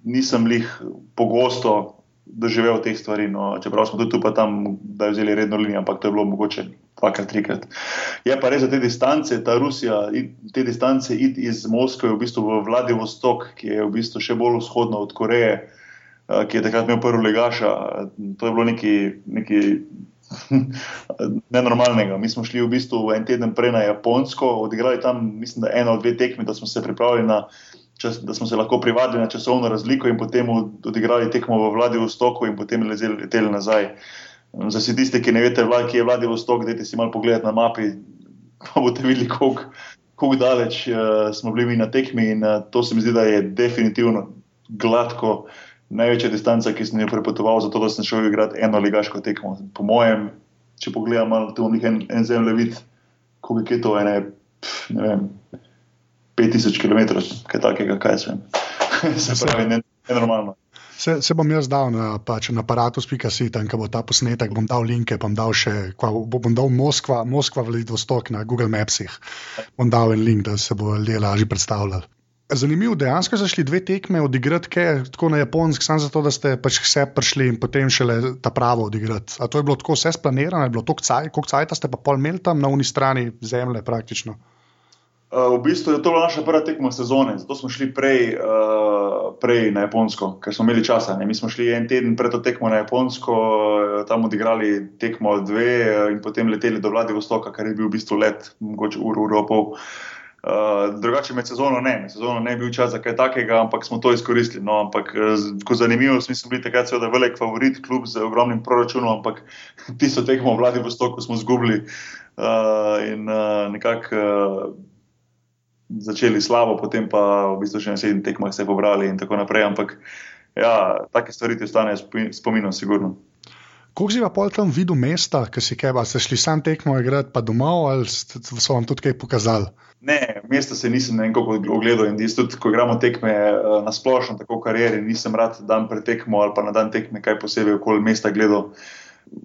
nisem lih pogosto doživel teh stvari. No, čeprav smo tudi tu pa tam, da je vzeli redno linijo, ampak to je bilo mogoče dvakrat, trikrat. Je pa res za te distance, ta Rusija, te distance iti iz Moskve v bistvu v Vladivostok, ki je v bistvu še bolj vzhodno od Koreje, eh, ki je takrat imel prvo legaša. To je bilo nekaj. Nenormalnega. Mi smo šli v bistvu en teden prej na Japonsko, odigrali tam, mislim, da eno ali dve tekmi, da smo se pripravili na čas, da smo se lahko privadili na časovno razliko in potem odigrali tekmo v Vladivostoku in potem leteli nazaj. Za vse tiste, ki ne veste, kje je Vladivostok, dajte si malo pogledati na mapi, pa boste videli, kako daleč uh, smo bili na tekmi in uh, to se mi zdi, da je definitivno gladko. Največja distanca, ki sem jo prepotoval, zato da sem šel igrati eno ligaško tekmo. Po mojem, če pogledam, tu imam en, en zemljevid, koliko je to, ene, pf, ne vem, 5000 km, kaj takega, kaj sem. Se pravi, ne, je normalno. Se, se bom jaz dal na, pač, na aparatus.si, tam bo ta posnetek, bom dal linke, bom dal še, kva, bom dal Moskva, Moskva Vladivostok na Google Mapsih. Bom dal en link, da se bo ljudje lažje predstavljali. Zanimivo, dejansko so šli dve tekme odigrati, tako na japonski, samo zato, da ste pač vse prišli in potem šele ta pravo odigrati. A to je bilo tako vse splanirano, je bilo to kcaj, koliko cajta ste pa pol imeli tam na uni strani zemlje praktično. Uh, v bistvu je to bila naša prva tekma sezone, zato smo šli prej, uh, prej na Japonsko, ker smo imeli časa. Ne? Mi smo šli en teden pred to tekmo na Japonsko, uh, tam odigrali tekmo dve uh, in potem leteli do Vladivostoka, kar je bil v bistvu let, mogoče uro, uro pol. Uh, drugače med sezono ne, med sezono ne je bil čas za kaj takega, ampak smo to izkoristili. No, ampak, ko zanimivo, mi smo bili takrat seveda velik favorit, klub z ogromnim proračunom, ampak tisto tekmo v Vladivostoku smo zgubili uh, in uh, nekako. Uh, začeli slabo, potem pa v bistvu še na sedmih tekmah se pobrali in tako naprej. Ampak ja, take stvari ti ostanejo spominom, sigurno. Kako si pa pol tam videl mesta, ki si kaj, ste šli sam tekmo igrati, pa domov ali so vam tudi kaj pokazali? Ne, mesta se nisem nekako ogledal in tudi, ko igramo tekme eh, na splošno, tako v karieri, nisem rad dan pred tekmo ali pa na dan tekme kaj posebej okoli mesta gledal.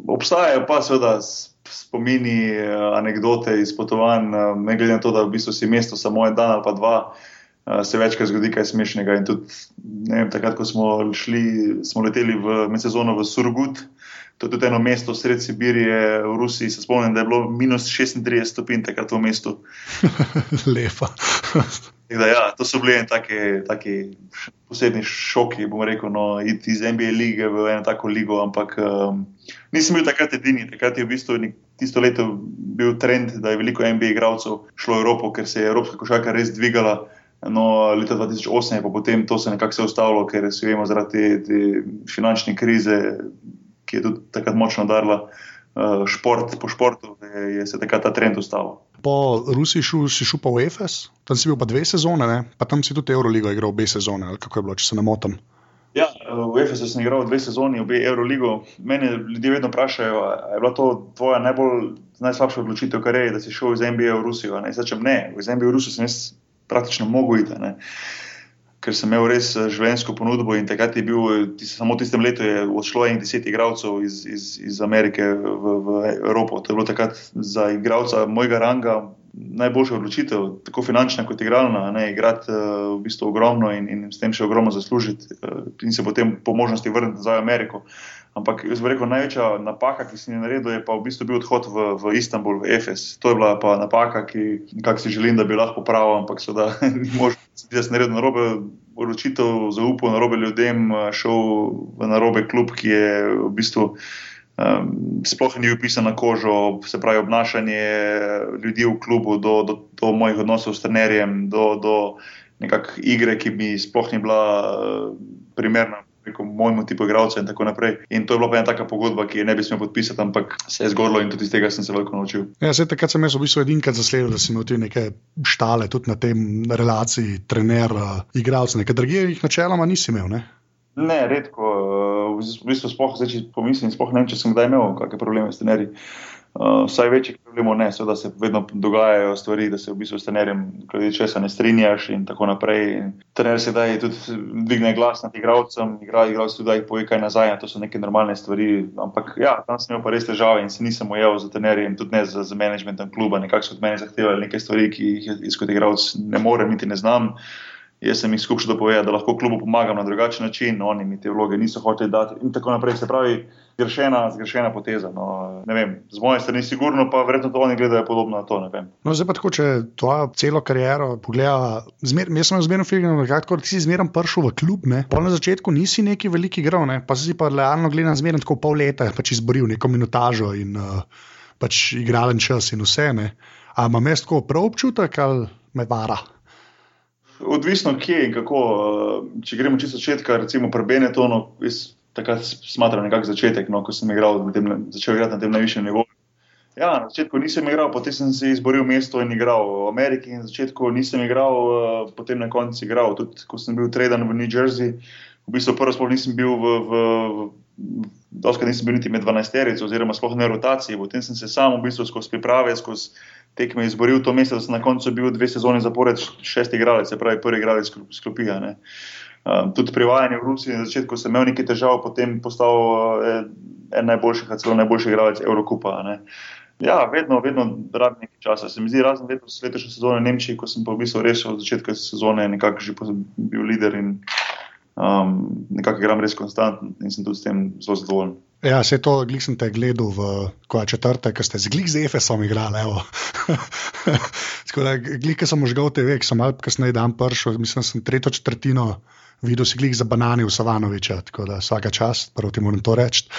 Obstajajo pa seveda spomini, eh, anekdote iz potovanj, eh, ne glede na to, da v bistvu si mesto samo en dan ali pa dva, se večkrat zgodi kaj smešnega. In tudi vem, takrat, ko smo šli, smo leteli v medsezono v Surgut. To je tudi eno mesto sred Sibirije, v Rusiji. Se spomnim, da je bilo minus 36 stopinj takrat v mestu. Lepo. Da, ja, to so bili taki posebni šoki, bom rekel, no, iz NBA lige v eno tako ligo. Ampak um, nisem bil takrat edini. Takrat je v bistvu tisto leto bil trend, da je veliko NBA igralcev šlo v Evropo, ker se je evropska košarka res dvigala. No, leta 2008 je pa potem to se nekako se ustavilo, ker se vemo zaradi te, te finančne krize, ki je tudi takrat močno darila uh, šport po športu, je, je se takrat ta trend ustavil po Rusiji šel, si šel pa v EFES, tam si bil pa dve sezone, ne? pa tam si tudi Euroligo igral obe sezone, ali kako je bilo, če se ne motim. Ja, v EFES sem igral dve sezoni, obe Euroligo. Mene ljudje vedno vprašajo, je bila to tvoja najbolj, najslabša odločitev, kar je, da si šel iz NBA v Rusijo. Ne, Začem, ne, iz NBA v Rusijo sem jaz praktično mogel iti ker sem imel res eh, življenjsko ponudbo in takrat je bil, tis, samo v tistem letu je odšlo en deset igralcev iz, iz, iz Amerike v, v Evropo. To je bilo takrat za igralca mojega ranga najboljša odločitev, tako finančna kot igralna, ne igrati uh, v bistvu ogromno in, in s tem še ogromno zaslužiti uh, in se potem po možnosti vrniti nazaj v Ameriko. Ampak rekel, največja napaka, ki sem jo naredil, je pa v bistvu bil odhod v, v Istanbul, v Efes. To je bila pa napaka, ki si želim, da bi lahko popravil, ampak seveda ni možno, da sem naredil narobe odločitev, zaupal narobe ljudem, šel v narobe klub, ki je v bistvu. Um, sploh ni upisan na kožo, se pravi, obnašanje ljudi v klubu, do, do, do mojih odnosov s trenerjem, do, do nekakšne igre, ki bi sploh ni bila uh, primerna preko mojemu tipu igralcev in tako naprej. In to je bila pa ena taka pogodba, ki je ne bi smel podpisati, ampak se je zgodilo in tudi iz tega sem se veliko naučil. Ja, se takrat sem jaz v bistvu edinkrat zasledil, da sem imel tudi neke štale, tudi na tem relaciji trener-igralec, nekaj drugih jih načeloma nisi imel. Ne? Ne, redko. V bistvu, spoh, zdaj, če pomislim, spoh ne vem, če sem kdaj imel kakšne probleme s trenerji. Uh, vsaj večjih problemov ne, seveda se vedno dogajajo stvari, da se v bistvu s trenerjem, glede česa ne strinjaš in tako naprej. Trener se daj tudi dvigne glas nad igravcem, igravci tudi daj poje kaj nazaj, to so neke normalne stvari. Ampak ja, tam sem imel pa res težave in se nisem ujel za trenerjem, tudi ne za, za managementom kluba, nekako so od mene zahtevali neke stvari, ki jih kot igravc ne morem, niti ne znam. Jaz sem jih skušal dopovedati, da lahko klubu pomagam na drugačen način, no, oni mi te vloge niso hoteli dati in tako naprej. Se pravi, zgrešena, zgrešena poteza. No, vem, z moje strani, sigurno pa verjetno to oni gledajo podobno na to. No, zdaj pa tako, če tvojo celo kariero pogledaš, jaz sem zmerno filmiral, kako si zmerno prišel v klub. Ne? Pol na začetku nisi neki veliki igral, ne? pa si pa realno gledal zmerno tako pol leta, pač izboril neko minutažo in uh, pač igralen čas in vse. Ampak imam jaz tako prav občutek, ali me vara. Odvisno, kje in kako. Eh, če gremo čisto začetka, recimo pri Benetonu, jaz takrat smatram nekakšen začetek, no, ko sem igral, tem, začel igrati na tem najvišjem nivoju. Ja, na začetku nisem igral, potem sem se izboril mesto in igral v Ameriki. Na začetku nisem igral, eh, potem na koncu igral. Tudi ko sem bil treden v New Jersey, v bistvu prvo sploh nisem bil v. v, v Doskrat nisem bil niti med 12-terico, oziroma sploh ne rotaciji. Potem sem se sam v bistvu skozi priprave, skozi tekme izboril to mesto, da sem na koncu bil dve sezoni zapored šesti igralec, se pravi prvi igralec sklopija. Um, tudi pri vajanju v Rusiji na začetku sem imel nekaj težav, potem postal uh, en najboljših, celo najboljši igralec Evropa. Ja, vedno, vedno rabim nekaj časa. Se mi zdi, razen letos, letošnje sezone v Nemčiji, ko sem pa v bistvu res od začetka sezone nekako že bil lider in um, nekako igram res konstantno in sem tudi s tem zelo zadovoljen. Ja, se to, glik sem te gledal v četrtek, ker ste z glik z Efesom igrali. Glik sem užgal TV, ki sem malo kasneje dan prišel, mislim, sem tretjo četrtino videl si glik za banane v Savanoviča, tako da vsaka čast, proti moram to reči.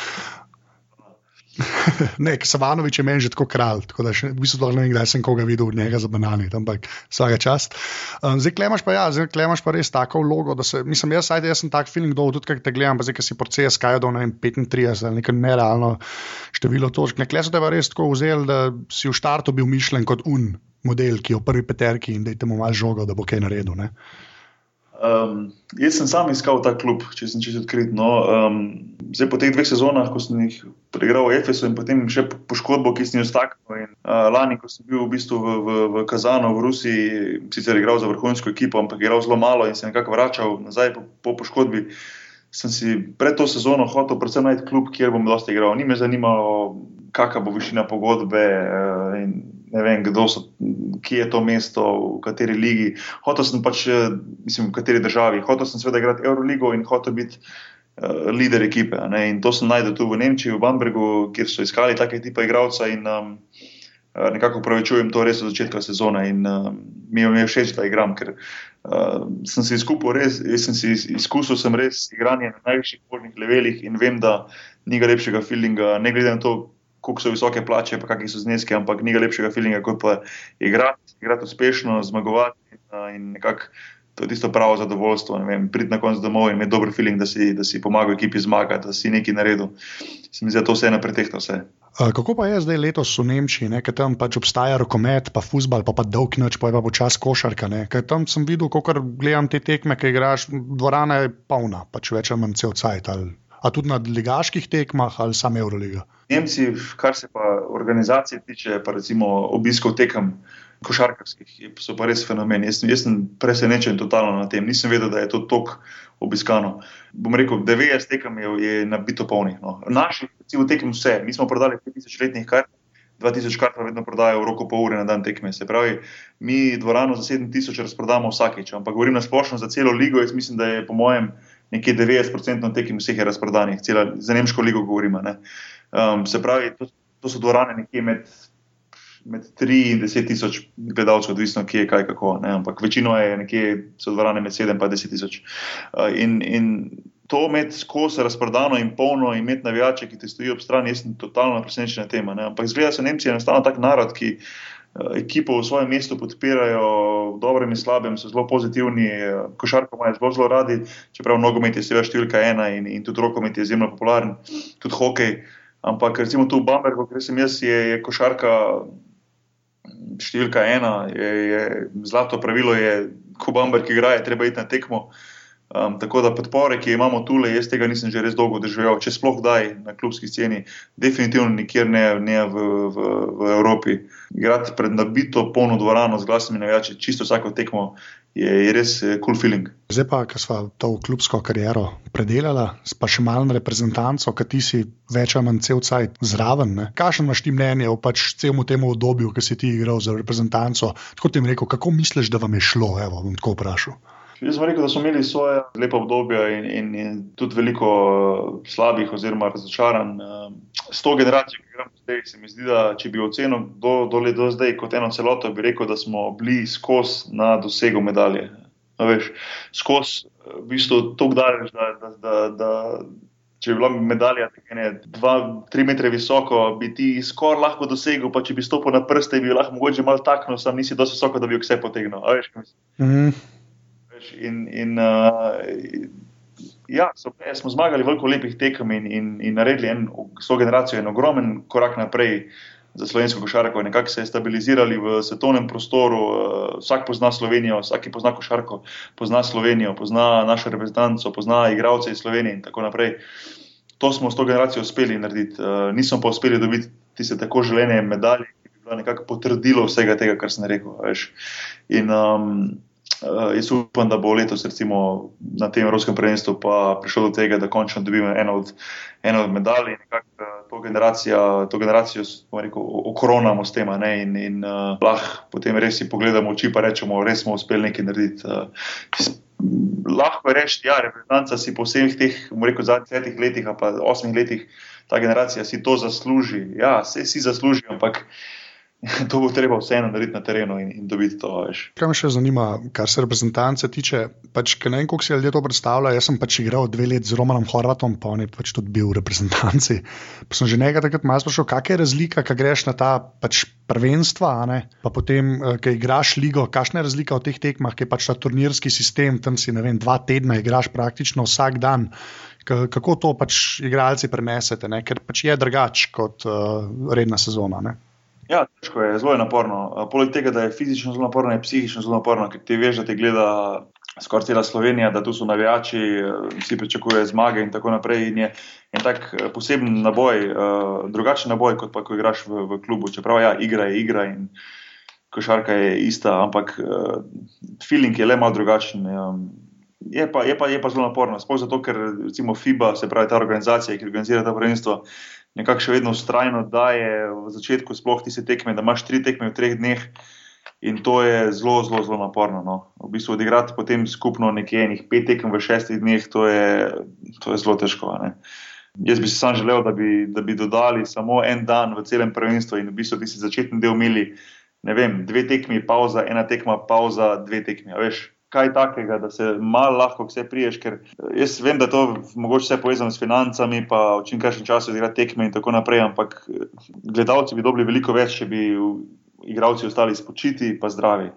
ne, Savanovič je meni že tako kralj, tako da še, v bistvu ne vem, kdaj sem koga videl od njega za banane, ampak vsaka čast. Um, zdaj klemaš pa, ja, zdaj klemaš pa res tako vlogo, da se, mislim, jaz, ajde, jaz sem tak film dol, tudi kaj te gledam, pa zdaj, ki si proces kaj do 35 ali neko nerealno število točk. Nekle so te pa res tako vzeli, da si v štartu bil mišljen kot un model, ki je v prvi peterki in da je temu malo žogo, da bo kaj naredil. Ne? Um, jaz sem sam iskal ta klub, če sem čisto odkrit. No. Um, zdaj, po teh dveh sezonah, ko sem jih preigral v Efesu in potem še poškodbo, ki sem jo staknil, in uh, lani, ko sem bil v bistvu v, v, v Kazanu, v Rusiji, sicer igral za vrhunsko ekipo, ampak igral zelo malo in se nekako vračal nazaj po, po poškodbi. Sem si pred to sezono hotel predvsem najti klub, kjer bom dosti igral. Ni me zanimalo, kakšna bo višina pogodbe. Uh, ne vem, kdo so, kje je to mesto, v kateri ligi. Hotel sem pač, eh, mislim, v kateri državi. Hotel sem seveda igrati Euroligo in hotel biti uh, voditelj ekipe. Ne? In to sem najdel tu v Nemčiji, v Bambergu, kjer so iskali take tipe igralca in um, nekako upravičujem to res od začetka sezone. In um, mi je všeč, da igram, ker uh, sem si izkusil res, sem si izkusil sem res igranje na najvišjih možnih levelih in vem, da ni ga lepšega feelinga, ne glede na to, kako so visoke plače, pa kakšni so zneski, ampak ni lepšega feelinga, kot pa igrati, igrati uspešno, zmagovati in, nekako. To je tisto pravo zadovoljstvo. Priti na koncu domov in imeti dober feeling, da si, da si pomagal ekipi zmagati, da si nekaj naredil. Se mi zdi, da to vse je napretehto. Vse. Kako pa je zdaj letos v Nemčiji, ker tam pač obstaja rokomet, pa futbal, pa, pa dolg noč, pa je pa počas košarka. Ker tam sem videl, ko gledam te tekme, ki igraš, dvorana je polna, pač več ali manj cel cajt. Ali, a tudi na ligaških tekmah ali samo Euroliga. Nemci, kar se pa organizacije tiče, pa recimo obiskov tekem košarkarskih, so pa res fenomen. Jaz, jaz sem presenečen totalno na tem. Nisem vedel, da je to tako obiskano. Bom rekel, 90 tekem je, je nabito polnih. No. Naši, recimo, tekem vse. Mi smo prodali 5000 letnih kart. 2000 kart pa vedno prodajo v roko pol ure na dan tekme. Se pravi, mi dvorano za 7000 razprodamo vsakeč, ampak govorim na splošno za celo ligo. Jaz mislim, da je po mojem nekje 90% tekem vseh je razprodanih, cela, za Nemško ligo govorimo. Um, se pravi, to, to so dvorane nekje med, med 3 in 10 tisoč gledalcev, odvisno kje je kaj kako. Ne? Ampak večino je nekje so dvorane med 7 in 10 tisoč. Uh, in, in to imeti skozi razprodano in polno, in imeti navijače, ki ti stojijo ob strani, jaz sem totalno presenečen na tem. Ampak zgleda se Nemci enostavno tak narod, ki. Uh, ekipo v svojem mestu podpirajo, v dobrem in slabem, so zelo pozitivni, uh, košarko imajo zelo, zelo radi, čeprav nogomet je seveda številka ena in, in tudi rokomet je izjemno popularen, tudi hokej. Uh, Ampak recimo tu v Bambergu, kjer sem jaz, je, je košarka številka ena, je, je zlato pravilo, je, ko Bamberg igra, je treba iti na tekmo. Um, tako da podpore, ki imamo tukaj, jaz tega nisem že res dolgo doživel, če sploh kdaj na klubski sceni, definitivno nikjer ne, ne v, v, v Evropi. Igrati pred nabito, polno dvorano z glasnimi navijači, čisto vsako tekmo, je, je res kul cool feeling. Zdaj pa, ko smo to klubsko kariero predelali, pa še malo reprezentanco, ki ti si več ali manj cel cajt zraven. Kakšno imaš ti mnenje o pač celemu temu obdobju, ki si ti igral za reprezentanco? Tako ti jim rekel, kako misliš, da vam je šlo? Evo, bom tako vprašal. Jaz sem rekel, da smo imeli svoje lepe obdobje in, in, in tudi veliko uh, slabih oziroma razočaranj. Uh, s to generacijo, ki gremo zdaj, se mi zdi, da če bi ocenil do, do, do zdaj kot eno celoto, bi rekel, da smo bili skozi na dosegu medalje. Skozi v bistvu tako daleč, da, da, da, da če bi bila medalja ne, dva, tri metre visoko, bi ti skoraj lahko dosegel, pa če bi stopil na prste, bi lahko mogoče malo taknil, sam nisi dovolj visoko, da bi vse potegnil. Veš, In, in uh, ja, so, smo zmagali veliko lepih tekem in, in, in naredili en, s to generacijo en ogromen korak naprej za slovensko košarko. Nekako se je stabilizirali v svetovnem prostoru, uh, vsak pozna Slovenijo, vsak pozna košarko, pozna Slovenijo, pozna našo reprezentanco, pozna igralce iz Slovenije in tako naprej. To smo s to generacijo uspeli narediti. Nismo pa uspeli dobiti tiste tako želene medalje, ki bi bila nekako potrdilo vsega tega, kar sem rekel. Veš. In um, jaz upam, da bo letos recimo, na tem Evropskem prvenstvu prišlo do tega, da končno dobimo eno od, eno od medalj in nekako uh, to, to generacijo rekel, okronamo s tem. In, in uh, lahko potem res si pogledamo oči in rečemo, res smo uspeli nekaj narediti. Uh, lahko reči, da ja, reprezentanca si po vseh teh, rekel, zadnjih petih letih, pa osmih letih, ta generacija si to zasluži. Ja, vse si zasluži, ampak. to bo treba vseeno narediti na terenu in, in dobiti to. Veš. Kaj me še zanima, kar se reprezentance tiče? Pač, ne vem, kako si ljudje to predstavljajo. Jaz sem pač igral dve leti z Romanom Horvatom, pa on je pač tudi bil v reprezentanci. Pa sem že nekaj takrat malo sprašal, kakšna je razlika, kaj greš na ta pač prvenstva, pa potem, eh, ki igraš ligo, kakšna je razlika v teh tekmah, ki je pač ta turnirski sistem, tam si vem, dva tedna igraš praktično vsak dan. Kako to pač igralci prenesete, ne? ker pač je drugače kot uh, redna sezona. Ne? Ja, težko je, zelo je naporno. Poleg tega, da je fizično zelo naporno, je psihično zelo naporno, ker ti veš, da te gleda skoraj cela Slovenija, da tu so navijači, vsi pričakujejo zmage in tako naprej. In je en tak poseben naboj, drugačen naboj, kot pa ko igraš v, v klubu. Čeprav ja, igra je igra in košarka je ista, ampak feeling je le malo drugačen. Je pa, je, pa, je pa zelo naporno, sploh zato, ker recimo FIBA, se pravi ta organizacija, ki organizira ta prvenstvo, nekako še vedno ustrajno daje v začetku, sploh ti se tekme, da imaš tri tekme v treh dneh. In to je zelo, zelo, zelo naporno. No. V bistvu odigrati potem skupno nekaj enih pet tekem v šestih dneh, to je, to je zelo težko. Ne. Jaz bi si sam želel, da bi, da bi dodali samo en dan v celem prvenstvu in v bistvu bi si začetni del imeli, ne vem, dve tekmi, pauza, ena tekma, pauza, dve tekmi. Veš, kaj takega, da se malo lahko vse priješ. Ker eh, jaz vem, da to mogoče vse povezano s financami, pa v čim krajšem času igrati tekme in tako naprej, ampak eh, gledalci bi dobili veliko več, če bi igralci ostali spočiti in zdravi.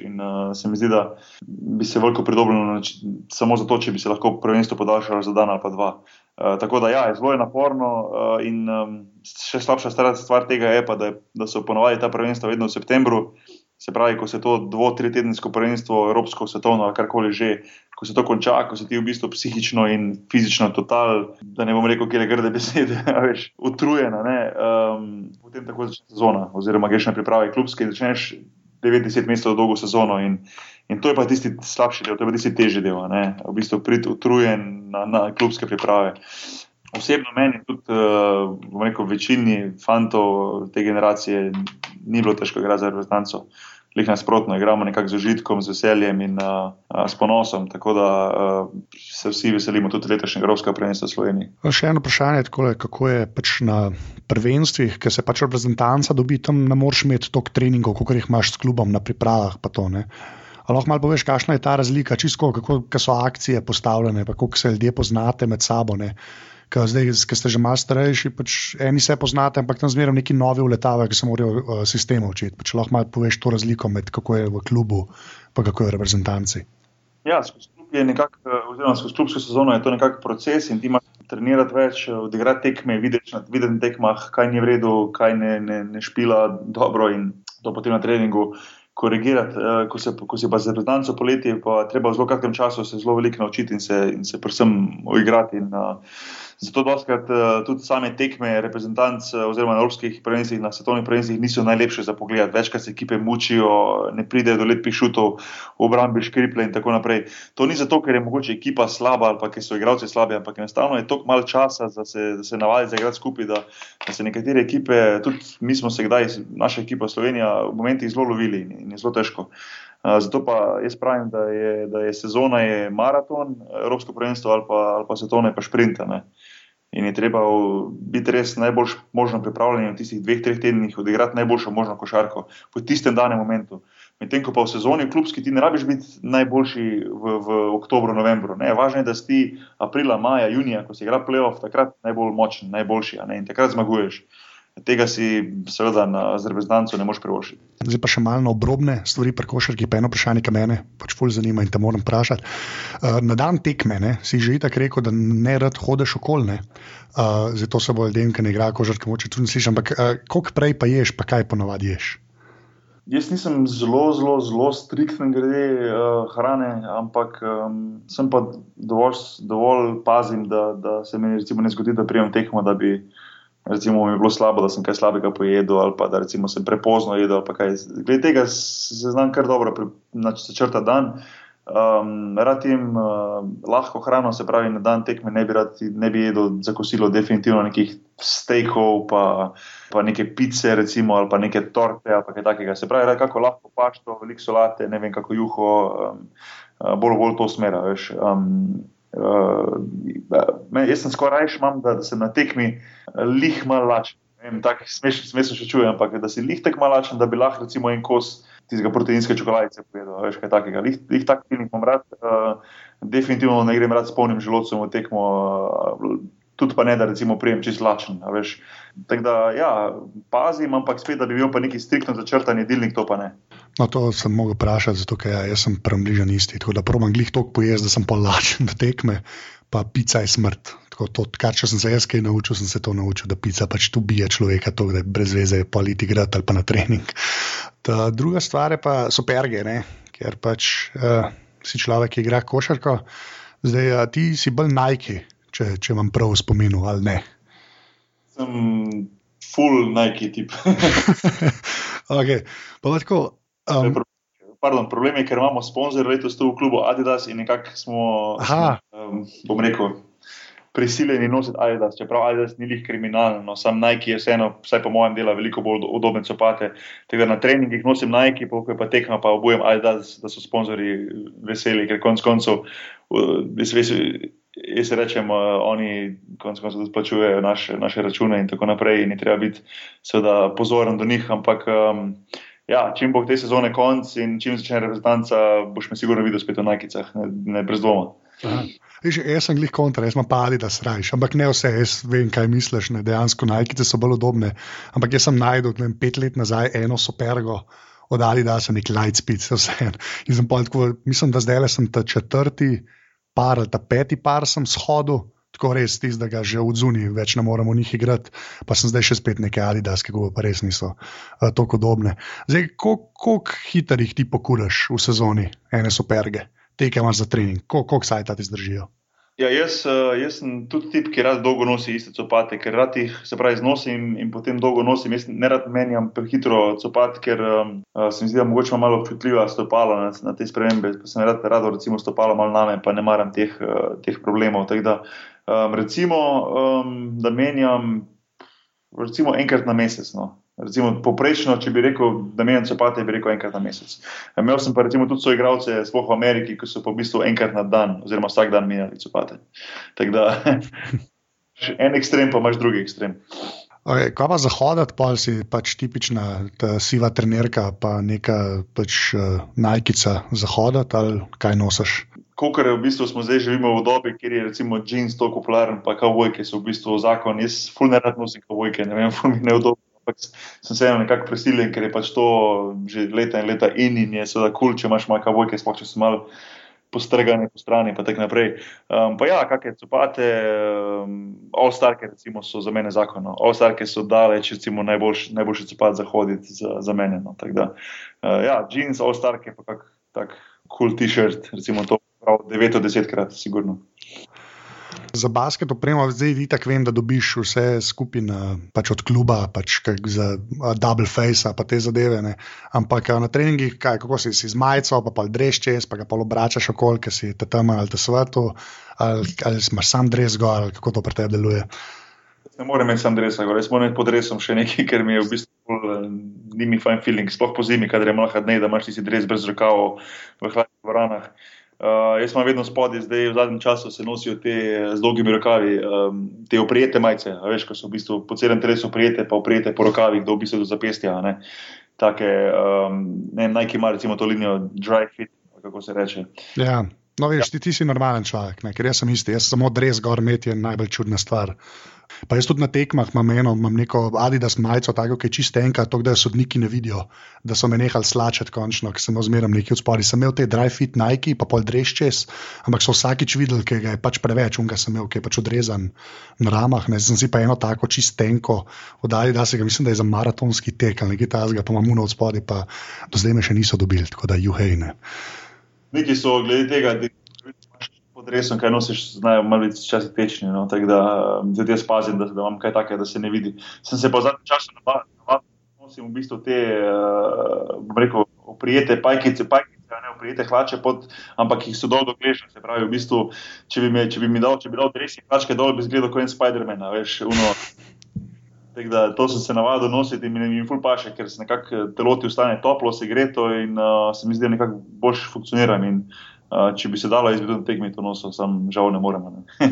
In uh, se mi zdi, da bi se veliko pridobilo samo zato, če bi se lahko prvenstvo podaljšalo za dan ali pa dva. Uh, tako da ja, je zelo naporno uh, in um, še slabša stvar tega je pa, da, da so ponovadi ta prvenstva vedno v septembru. Se pravi, ko se to dvo, tri tedensko prvenstvo, evropsko, svetovno ali karkoli že, ko se to konča, ko se ti v bistvu psihično in fizično total, da ne bom rekel, kje je grde besede, veš, utrujena, um, potem tako začne sezona, oziroma greš na priprave klubske in začneš 90 mesecev dolgo sezono. In, in to je pa tisti slabši del, to je pa tisti težji del, ne? v bistvu priti utrujen na, na klubske priprave. Osebno meni, tudi uh, rekel, večini fantov te generacije, ni bilo težko igrati za reprezentanco lih nasprotno, igramo nekako z užitkom, z veseljem in uh, s ponosom. Tako da uh, se vsi veselimo tudi letošnjega Evropskega prvenstva v Sloveniji. Še eno vprašanje, takole, kako je pač na prvenstvih, ker se pač reprezentanca dobi tam, ne moreš imeti toliko treningov, kot jih imaš s klubom na pripravah. Lahko malo poveš, kakšna je ta razlika, čisto kako so akcije postavljene, kako se ljudje poznate med sabo. Ne? Ki zdaj, ki ste že malo starejši, pač eni se poznate, ampak tam zmeraj neki novi uletavajo, ki se morajo uh, sistemu učiti. Pač lahko malo poveš to razliko med kako je v klubu, pa kako je v reprezentanci. Ja, skozi klub je nekako, eh, oziroma skozi klubsko sezono je to nekako proces in ti imaš trenirati več, eh, odigrati tekme, videti na videnih tekmah, kaj ni v redu, kaj ne, ne, ne špila dobro in to potem na treningu. Korigirati, ko se, ko se pa za reprezentanco poleti, pa treba v zelo kratkem času se zelo veliko naučiti in se, in se predvsem uigrati. In, uh, Zato doskrat uh, tudi same tekme reprezentanc uh, oziroma evropskih prvenstvih, na svetovnih prvenstvih niso najlepše za pogled. Večkrat se ekipe mučijo, ne pridejo do lepih šutov, obrambi škriple in tako naprej. To ni zato, ker je mogoče ekipa slaba ali pa ker so igralci slabi, ampak enostavno je toliko malo časa, da se, da se navadi za igrati skupaj, da, da se nekatere ekipe, tudi mi smo se kdaj, naša ekipa Slovenija, v momentih zelo lovili in, in je zelo težko. Uh, zato pa jaz pravim, da je, da je sezona je maraton, Evropsko prvenstvo ali pa, ali pa svetovne pa šprinte. Uh, in je treba biti res najbolj možno pripravljen v tistih dveh, treh tednih, odigrati najboljšo možno košarko v tistem danem momentu. Medtem ko pa v sezoni v klubski ti ne rabiš biti najboljši v, v oktobru, novembru. Ne. Važno je, da si aprila, maja, junija, ko se igra playoff, takrat najbolj močen, najboljši in takrat zmaguješ. Tega si, seveda, z reprezentanco ne moreš privoščiti. Zdaj pa še malo na obrobne stvari, prekošarki, pa eno vprašanje, ki me pač fulj zanima in te moram vprašati. Uh, na dan tekme ne, si že tako rekel, da ne rad hodeš okolne. Uh, zato se bo ljudem, ki ne igrajo košarke, moče tudi slišati. Ampak uh, koliko prej pa ješ, pa kaj ponovadi ješ? Jaz nisem zelo, zelo, zelo striktni glede uh, hrane, ampak um, sem pa dovolj, dovolj pazim, da, da se mi ne zgodi, da prijem tekmo, da bi recimo, mi je bilo slabo, da sem kaj slabega pojedel, ali pa da sem prepozno jedel. Glede tega se znam kar dobro, znači se črta dan. Um, rad jim uh, lahko hrano, se pravi, na dan tekme ne bi, rad, ne bi jedel za kosilo, definitivno nekih steakov, pa, pa neke pice, recimo, ali pa neke torte, ali kaj takega. Se pravi, kako lahko pašto, veliko solate, ne vem, kako juho, um, uh, bolj bolj to smera. Veš, um, Uh, jaz sem skoraj rajš, imam, da, da sem na tekmi lih malo lačen. Tako smešno še čujem, ampak da si lih tako malo lačen, da bi lahko recimo en kos tistega proteinske čokoladice povedal. Veš kaj takega. Lih, lih tak film imam rad. Uh, definitivno ne grem rad s polnim želodcem v tekmo. Uh, Tudi pa ne, da recimo prijem čist lačen. Tako da, ja, pazim, ampak spet, da bi bil pa neki striktno začrtan jedilnik, to pa ne. No, to sem mogel vprašati, zato ker ja, sem približen isti. Tako da probujem glih toliko pojesti, da sem pa lačen, da tekme, pa pica je smrt. Tako to, kar sem se jaz kaj naučil, sem se to naučil, da pica pač tu bije človeka, to, je brez veze politi igrati ali pa na trening. Ta druga stvar je pa so perge, ne? ker pač uh, si človek, ki igra košarko. Zdaj, uh, ti si bolj najki, če, če vam prav spominu ali ne. Sem full najki tip. okay. Pa lahko Um, Pardon, problem je, ker imamo sponzor letos tu v klubu Adidas in nekako smo, um, bom rekel, prisiljeni nositi Adidas. Čeprav Adidas ni njih kriminalen, no, sam Nike je vseeno, vsaj po mojem delu, veliko bolj udobne copate. Tega na treningih nosim Nike, pa ko je pa tekma, pa obujem Adidas, da so sponzorji veseli, ker konc koncev, jaz rečem, oni konc koncev tudi plačujejo naše, naše račune in tako naprej in treba biti seveda pozoren do njih, ampak. Um, ja, čim bo te sezone konc in čim začne reprezentanca, boš me sigurno videl spet v najkicah, ne, ne brez dvoma. Jaz sem glih kontra, jaz imam padi, da srajš, ampak ne vse, jaz vem, kaj misliš. Ne, dejansko najkice so bolj udobne. Ampak jaz sem najdel vem, pet let nazaj eno supergo, oddali da sem nek light speed, vse en. Mislim, da zdaj le sem ta četrti par ali ta peti par sem shodil tako res tisti, da ga že odzuni, več ne moremo njih igrati. Pa sem zdaj še spet neke Adidas, ki pa res niso uh, tako podobne. Zdaj, koliko hitro jih ti pokuraš v sezoni, ene superge, te, ki imaš za trening, koliko sajta ti zdržijo? Ja, jaz, eh, jaz sem tudi tip, ki rad dolgo nosi iste copate, ker rad jih se pravi znosim in potem dolgo nosim. Jaz ne rad menjam prehitro copat, ker um, se mi zdi, da mogoče malo občutljiva stopala na, na te spremembe. Pa sem rad, rad recimo stopala malo name, pa ne maram teh, teh problemov. Tak da, um, recimo, um, da menjam recimo enkrat na mesec. No. Recimo, poprečno, če bi rekel, da menjam copate, bi rekel enkrat na mesec. Imel sem pa recimo tudi svoje igralce, sploh v Ameriki, ki so v bistvu enkrat na dan, oziroma vsak dan menjali copate. Tako da en ekstrem, pa imaš drugi ekstrem. Okay, kaj pa zahodati, pa si pač tipična siva trenerka, pa neka pač, uh, najkica zahodati ali kaj nosiš? Kot je v bistvu smo zdaj živimo v dobi, kjer je recimo jeans tako popularen, pa kavojke so v bistvu zakon. Jaz fulno rad nosim kavojke, ne vem, fulno mi je neudobno ampak sem se nekako prisiljen, ker je pač to že leta in leta in, in je seveda kul, cool, če imaš malo vojke, sploh če si malo postrgane po strani, pa tako naprej. Um, pa ja, kakšne copate, um, all-starke recimo so za mene zakon. No. All-starke so daleč, recimo najboljši najboljš copat za hoditi za, za mene. No. Tako da, uh, ja, jeans, all-starke, pa kak tak cool t-shirt, recimo to prav 9 od 10 krat, sigurno. Za basket opremo, zdaj ti tako vem, da dobiš vse skupine pač od kluba, pač za double face, pa te zadeve. Ne. Ampak na treningih, kaj, kako si, si z majico, pa pa dreš čez, pa ga pa obračaš okoli, ker si te tam ali te svetu, ali, ali imaš sam dres gor, ali kako to pri tebi deluje. Ne morem imeti sam dres, ali smo ne pod resom še nekaj, ker mi je v bistvu ni mi fine feeling, sploh po zimi, kadar je malo hladneje, da imaš ti dres brez rokav v hladnih dvoranah. Uh, jaz imam vedno spodaj, zdaj v zadnjem času se nosijo te z dolgimi rokavi, um, te oprijete majice. Veš, ko so v bistvu po celem telesu oprijete, pa oprijete po rokavih, do v bistvu do zapestja. Ne? Take, um, ne vem, najki ima recimo to linijo dry fit, kako se reče. Ja. No, veš, ja. ti, ti si normalen človek, ne? ker jaz sem isti, jaz samo dres gor imeti je najbolj čudna stvar. Pa jaz tudi na tekmah imam eno, imam neko Adidas majico, tako ki je čiste enka, to, da sodniki ne vidijo, da so me nehali slačati končno, ker sem ozmerjal nekaj od spodaj. Sem imel te dry fit Nike, pa pol dreš čez, ampak so vsakič videli, ker je pač preveč, unga sem imel, ker je pač odrezan na ramah. Ne. Sem si pa eno tako čiste enko oddali, da se ga mislim, da je za maratonski tek ali nekaj tazga, pa imam uno od spodaj, pa do zdaj me še niso dobili, tako da juhejne. Neki so glede tega, da pod resom, kaj nosiš, znajo malo biti včasih tečni. No? Tako da zdaj jaz pazim, da, da imam kaj takega, da se ne vidi. Sem se pa zadnji čas navadil, nosim v bistvu te, uh, bom rekel, oprijete pajkice, pajkice. Ne oprijete hlače, pod, ampak jih so dolgo gležne. Se pravi, v bistvu, če bi, me, če bi mi dal, če bi dal res hlačke dol, bi izgledal kot en Spider-Man, veš, uno. Da, to sem se navadil nositi in mi je ful paše, ker se nekako telo ti ostane toplo, se gre to in uh, se mi zdi, da nekako boljš funkcioniram. In, uh, če bi se dalo izvedeti tekmi, to noso, sam žal ne morem. Ne.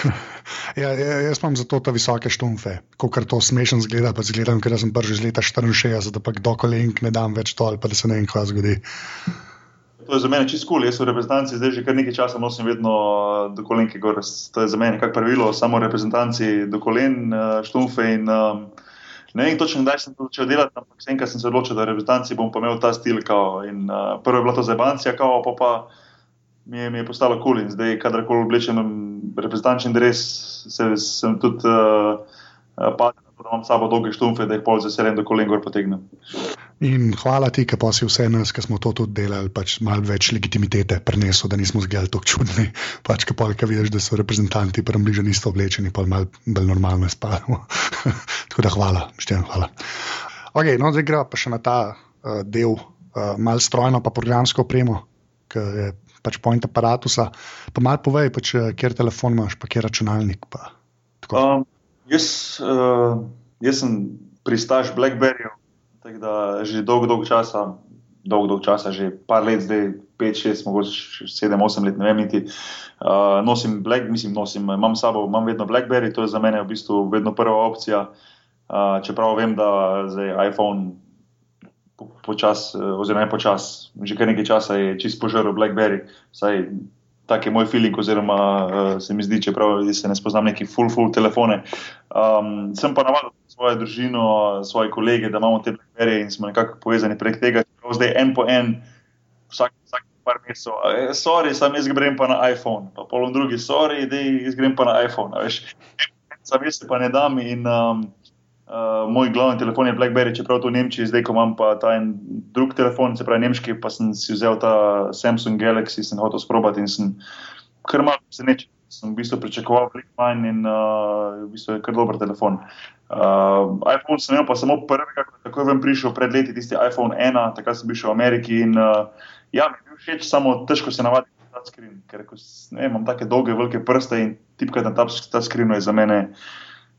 ja, ja, jaz imam zato te visoke štumfe, ko kar to smešen zgleda, pa zgledam, ker sem prvi iz leta 64, da pa do kolenk ne dam več to ali pa da se ne vem, kaj zgodi. To je za mene čisto kul, cool. jaz v reprezentanci zdaj že kar nekaj časa nosim vedno do kolenke gor. To je za mene nekako pravilo, samo reprezentanci do kolen, štumfe in um, ne vem točno, kdaj sem to začel delati, ampak enkrat sem se odločil, da reprezentanci bom pa imel ta stil. Kao, in, uh, prvo je bila to zebancija, kao, pa pa mi je, mi je postalo kul cool zdaj, kadarkoli oblečem reprezentančni dres, se, sem tudi uh, padel, da imam sabo dolge štumfe, da jih pol za seren do kolen gor potegnem. In hvala ti, ki pa si vse nas, ki smo to tudi delali, pač malo več legitimitete prenesel, da nismo zgolj tako čudni. Pač, ki pa vidiš, da so reprezentanti prem bližje niste oblečeni, pa malo bolj normalno spavamo. tako da hvala, štejem hvala. Ok, no zdaj gremo pa še na ta uh, del, uh, malo strojno pa programsko opremo, ki je pač point aparatusa. Pa malo povej, pač, kjer telefon imaš, pa kjer računalnik. Pa, um, jaz, uh, jaz sem pristaš Blackberryju. Tako da že dolgo, dolgo časa, dolgo, dolgo časa, že par let, zdaj 5, 6, mogoče 7, 8 let, ne vem, niti. Uh, nosim Black, mislim, nosim, imam sabo, imam vedno Blackberry, to je za mene v bistvu vedno prva opcija. Uh, čeprav vem, da zdaj iPhone počasi, oziroma ne počasi, že kar nekaj časa je čist požrl Blackberry. Vsaj tak je moj feeling, oziroma uh, se mi zdi, čeprav se ne spoznam neki full, full telefone. Um, sem pa navadil svojo družino, svoje kolege, da imamo te Blackberry in smo nekako povezani prek tega, da zdaj en po en, vsak, vsak par mesecev, eh, sorry, sam jaz grem pa na iPhone, pa polom drugi, sorry, da jaz grem pa na iPhone. Sam jaz se pa ne dam in um, Uh, moj glavni telefon je Blackberry, čeprav to v Nemčiji, zdaj ko imam pa ta en drug telefon, se pravi nemški, pa sem si vzel ta Samsung Galaxy, sem hotel sprobati in sem kar malo se neče. Sem v bistvu pričakoval veliko manj in uh, v bistvu je kar dober telefon. Uh, iPhone sem imel pa samo prvega, tako je vem prišel pred leti, tisti iPhone 1, takrat sem bil še v Ameriki in uh, ja, mi je bil všeč, samo težko se navaditi screen, ker ko, ne, imam take dolge, velike prste in tipkati na ta, ta screen je za mene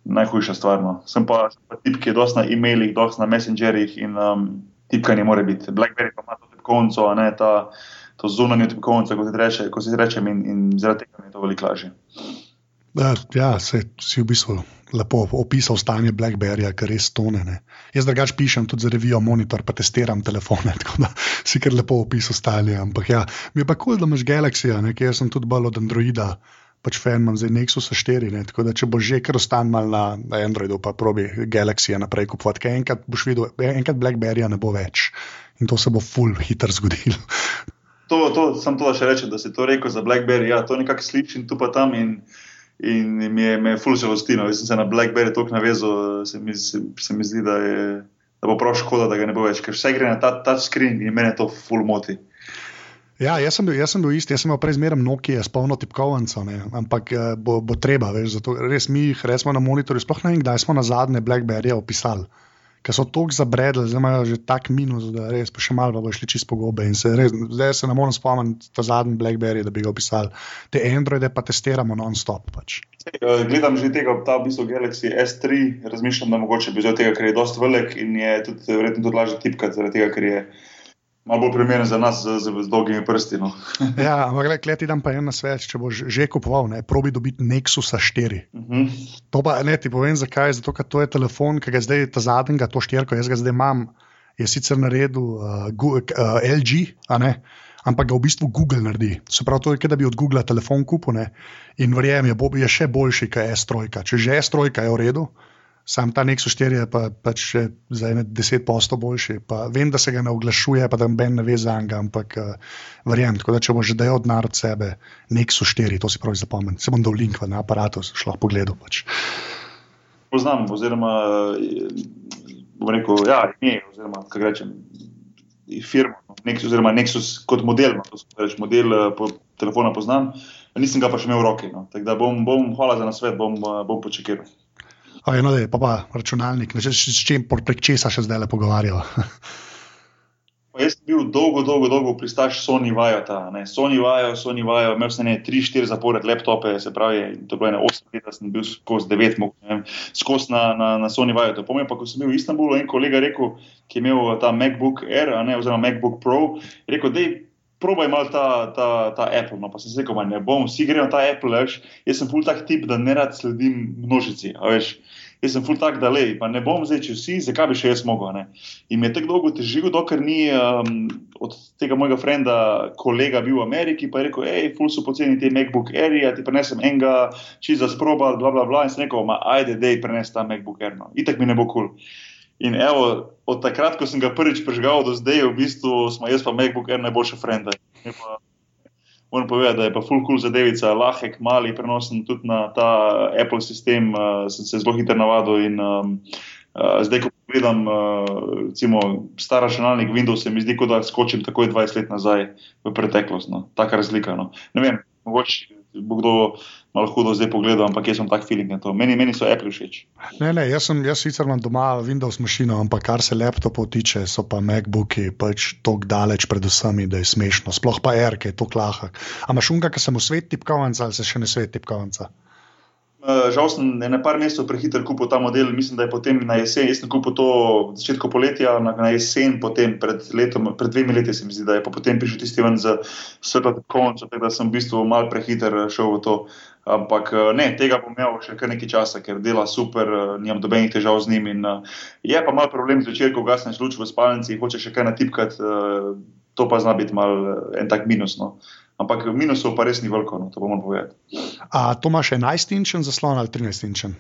najhujša stvar. No. Sem pa, pa tip, ki je dosti na e-mailih, dosti na messengerjih in um, tipkanje mora biti. BlackBerry pa ima to tipkovnico, a ne ta, to zunanjo tipkovnico, kot, reče, kot si rečem, in, in zaradi tega mi je to veliko lažje. Ja, ja se, si v bistvu lepo opisal stanje Blackberryja, kar res tone. Ne. Jaz drugač pišem tudi za revijo Monitor, pa testiram telefone, tako da si kar lepo opisal stanje. Ampak ja, mi je pa kul, cool, da imaš Galaxy, ker jaz sem tudi bolj od Androida pač fan imam zdaj Nexus 4. Ne? Tako da, če bo že kar ostal mal na, na Androidu, pa probi Galaxy naprej kupovati, ker enkrat boš videl, enkrat Blackberry ne bo več in to se bo full hitro zgodilo. To, to sem to še reče, da si to rekel za Blackberry. Ja, to nekako slišim tu pa tam in, in mi je, je full žalostino. Jaz sem se na Blackberry toliko navezal, se mi, se, se mi zdi, da, je, da bo prav škoda, da ga ne bo več, ker vse gre na ta touch screen in mene to full moti. Ja, jaz sem bil, jaz sem bil isti, jaz sem imel prej zmeraj Nokia s polno tipkovnico, ampak eh, bo, bo treba, veš, zato res mi jih resmo na monitorju, sploh ne vem, kdaj smo na zadnje Blackberry opisali. Ker so tako zabredli, zdaj imajo že tak minus, da res pa še malo bo šli čist po gobe. Se res, zdaj se ne morem spomniti ta zadnji Blackberry, da bi ga opisali. Te Androide pa testiramo non-stop. Pač. Eh, gledam že tega, ta v bistvu Galaxy S3, razmišljam, da mogoče bi vzel tega, ker je dosti velik in je tudi verjetno tudi lažje tipkati, zaradi tega, ker je malo bolj primeren za nas, z, z, z dolgimi prsti. No. ja, ampak le ti dam pa en na svet, če boš že kupoval, ne, probi dobiti Nexus 4. Uh -huh. To pa ne ti povem, zakaj. Zato, ker to je telefon, ki ga zdaj ta zadnjega, to štirko, jaz ga zdaj imam, je sicer na redu uh, uh, LG, ampak ga v bistvu Google naredi. Se pravi, to je, da bi od Google telefon kupil in verjamem, je, je še boljši, kot je S3. Če že S3 je v redu. Sam ta Nexus 4 je pa, pač še za ene deset posto boljši. Pa vem, da se ga ne oglašuje, pa da ben ne ve za njega, ampak uh, verjamem. Tako da če boš že dejal od sebe, Nexus 4, to si pravi zapomni. Se bom dal link na aparatu, šlo pogledal. Pač. Poznam, oziroma bom rekel, ja, ime, oziroma kaj rečem, firmo, Nexus, oziroma Nexus kot model, no, reč, model uh, po telefona poznam. nisem ga pa še imel v roki. No. Da bom, bom, hvala za nasvet, bom, bom počekiral. Eno, da je pa, pa računalnik, ne, s čim prek česa še zdaj le pogovarjamo. Jaz sem bil dolgo, dolgo, dolgo pristaš Sony Vajota. Sony Vajo, Sony Vajo, imel sem ne 3-4 zapored laptope, se pravi, to je bilo ene 8 let, sem bil skozi 9, skozi na, na, na Sony Vajo. Pomeni pa, ko sem bil v Istanbulu, en kolega rekel, ki je imel ta MacBook Air, ne, oziroma MacBook Pro, rekel, da je probaj malo ta, ta, ta Apple. No, pa sem se rekel, ne bom, vsi grejo na ta Apple, veš. jaz sem full tak tip, da ne rad sledim množici. Veš jaz sem full tak, da le, pa ne bom zdaj, če vsi, zakaj bi še jaz mogel. Ne? In mi je tako dolgo težilo, dokler ni um, od tega mojega frenda kolega bil v Ameriki, pa je rekel, hej, full so poceni te MacBook Air, ja ti prenesem enega, če za sproba, bla, bla, bla, in sem rekel, ma ajde, dej, prenes ta MacBook Air, no. itak mi ne bo kul. Cool. In evo, od takrat, ko sem ga prvič prežgal do zdaj, v bistvu smo jaz pa MacBook Air najboljše frende moram povedati, da je pa full cool zadevica, lahek, mali, prenosen tudi na ta Apple sistem, uh, sem se zelo hitro navadil. In, um, uh, zdaj, ko pogledam, uh, recimo, star računalnik Windows, se mi zdi, kot da skočim takoj 20 let nazaj v preteklost. No. Taka razlika. No. Ne vem, mogoče bo kdo malo hudo zdaj pogledal, ampak jaz sem tak feeling na to. Meni, meni so Apple všeč. Ne, ne, jaz, sem, jaz sicer imam doma Windows mašino, ampak kar se laptopov tiče, so pa MacBooki pač tako daleč pred vsemi, da je smešno. Sploh pa R, ki je to lahek. Ampak šunga, ki sem v svet tipkovnica ali se še ne svet tipkovnica? Uh, žal sem na par mesecev prehiter kupil ta model, mislim, da je potem na jesen, jaz sem kupil to v začetku poletja, na, na jesen, potem pred, letom, pred dvemi leti se mi zdi, da je potem prišel tisti ven z svetlom konca, da sem v bistvu mal prehiter šel v to. Ampak eh, ne, tega bom imel še kar nekaj časa, ker dela super, eh, nimam dobenih težav z njim. In, uh, je pa mal problem zvečer, ko gasneš luč v spalnici in hočeš še kaj natipkati, uh, to pa zna biti mal en tak minus. No. Ampak minusov pa res ni veliko, no, to bomo povedali. A to imaš 11-inčen zaslon ali 13-inčen?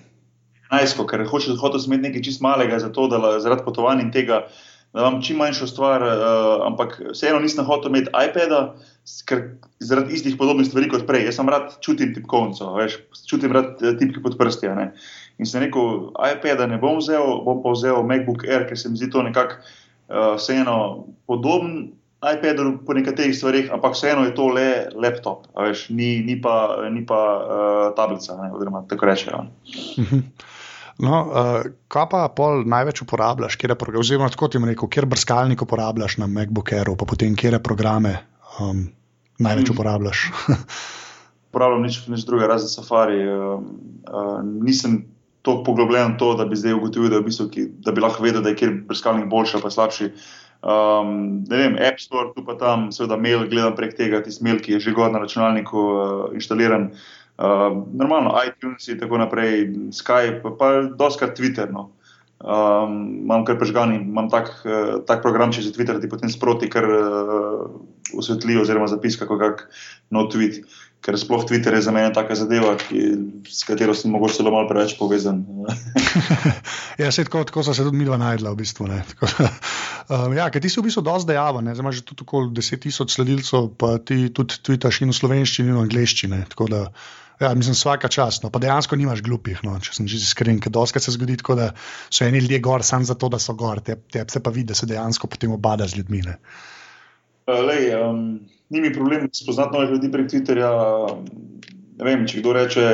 11, ker hočeš hotel imeti nekaj čist malega, zato, da zaradi potovanj in tega, da imam čim manjšo stvar, uh, ampak vseeno nisem hotel imeti iPada, ker zaradi istih podobnih stvari kot prej. Jaz sem rad čutim tipkovnico, veš, čutim rad eh, tipke pod prsti. In sem rekel, iPada ne bom vzel, bom pa vzel MacBook Air, ker se mi zdi to nekako uh, vseeno podobno iPad po nekaterih stvarih, ampak vseeno je to le laptop, veš, ni, ni pa, ni pa uh, tablica, ne, oziroma tako rečejo. Mhm. No, uh, kaj pa pol največ uporabljaš, kje programe, oziroma tako ti rekel, kje brskalnik uporabljaš na MacBook Airu, pa potem kje programe um, največ mhm. uporabljaš? Uporabljam nič, nič drugega, razen Safari. Uh, uh, nisem tako poglobljen v to, da bi zdaj ugotovil, da, v bistvu, ki, da bi lahko vedel, da je kjer brskalnik boljši ali slabši. Uh, Um, ne vem, App Store, tu pa tam, seveda, mail, gledam prek tega, tisti mail, ki je že gor na računalniku uh, inštaliran. Uh, normalno, iTunes in tako naprej, Skype, pa, pa doskrat Twitter. No. Um, imam kar prežgan in imam tak, uh, tak program, če že Twitter ti potem sproti, kar uh, osvetli oziroma zapis, kako kak no tweet. Ker sploh Twitter je za mene taka zadeva, ki, s katero sem mogoče celo malo preveč povezan. ja, se tako, tako so se tudi mi dva najdla, v bistvu. um, ja, ker ti si v bistvu dosti dejaven, zdaj imaš tudi okoli 10 tisoč sledilcev, pa ti tudi tvitaš in v slovenščini in v angleščini. Ja, mislim, vsaka čast, no, pa dejansko nimaš glupih, no, če sem že iskren, ker doskrat se zgodi tako, da so eni ljudje gor samo zato, da so gor, te, te se pa vidi, da se dejansko potem obada z ljudmi. Uh, lej, um ni mi problem spoznati nove ljudi prek Twitterja. Ne vem, če kdo reče,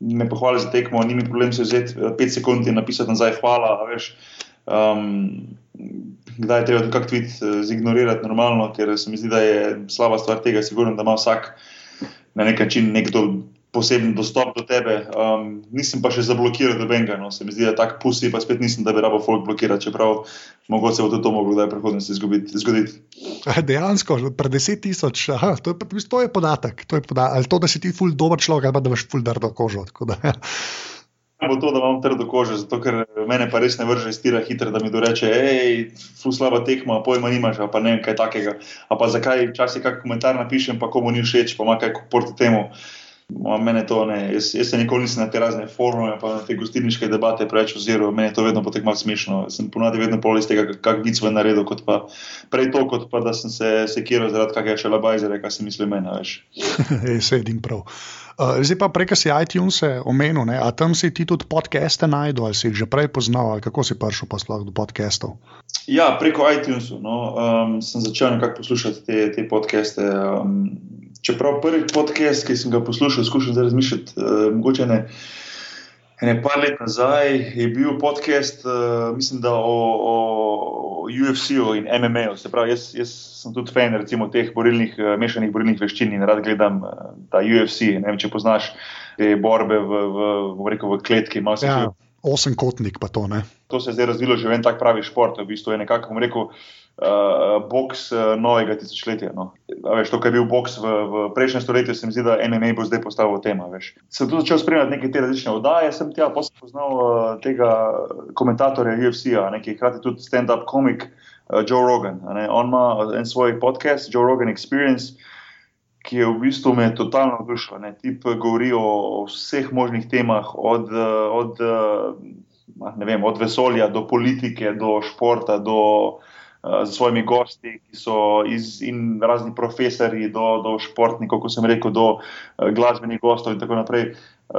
me pohvali za tekmo, ni mi problem se vzeti 5 eh, sekund in napisati nazaj hvala. Veš, um, kdaj je treba kak tweet eh, zignorirati normalno, ker se mi zdi, da je slaba stvar tega, sigurno, da ima vsak na nek način nekdo poseben dostop do tebe. Um, nisem pa še zablokiral dobenga, no. se mi zdi, da je tako pusti, pa spet nisem, da bi rabo folk blokirati, čeprav mogoče bo to moglo kdaj v prihodnosti zgoditi. Dejansko, pred deset tisoč, to, to je podatek. To je podatek. Ali to, da si ti ful dober človek, ali pa da imaš ful drdo kožo. Bo to, da imam trdo kožo, zato ker mene pa res ne vrže stira hitro, da mi doreče, hej, fu slaba tekma, pojma nimaš, pa ne vem kaj takega. A pa zakaj včasih kak komentar napišem, pa komu ni všeč, pa ima kaj porti temu. Mene to ne, jaz, jaz se nikoli nisem na te razne forume, pa na te gostilniške debate preveč oziral, meni je to vedno potek malo smešno. Sem ponavadi vedno pol iz tega, kak vic v naredu, kot pa prej to, kot pa da sem se sekiral zaradi kakega še labajzera, kaj si misli meni, veš. Sedim prav. Uh, zdaj pa preko si iTunes omenil, ne? a tam si ti tudi podcaste najdel, ali si jih že prej poznal, ali kako si prišel pa sploh do podcastov? Ja, preko iTunes no, um, sem začel nekako poslušati te, te podcaste. Um, čeprav prvi podcast, ki sem ga poslušal, skušam zdaj razmišljati, uh, mogoče ne. Ne, par let nazaj je bil podcast, uh, mislim, da o, o UFC-u in MMA-u. Se pravi, jaz, jaz sem tudi fan recimo, teh borilnih, uh, mešanih borilnih veščin in rad gledam uh, ta UFC. Ne vem, če poznaš te borbe v, v, v, rekel, v kletki. Ja, osemkotnik pa to ne. To se je zdaj razvilo že v en tak pravi šport. V bistvu je nekako, bom rekel uh, boks uh, novega tisočletja. No. Veš, to, kar je bil boks v, v prejšnjem stoletju, se mi zdi, da MMA bo zdaj postal tema. Veš. Sem tudi začel spremljati neke te različne oddaje, sem tja poznal uh, tega komentatorja UFC-a, neki hkrati tudi stand-up komik uh, Joe Rogan. On ima en svoj podcast, Joe Rogan Experience. Ki je v bistvu me totalno navdušil. Tip govori o vseh možnih temah, od, od, vem, od vesolja do politike, do športa, do uh, z svojimi gosti, ki so iz razni profesori, do, do športnikov, kot sem rekel, do uh, glasbenih gostov in tako naprej.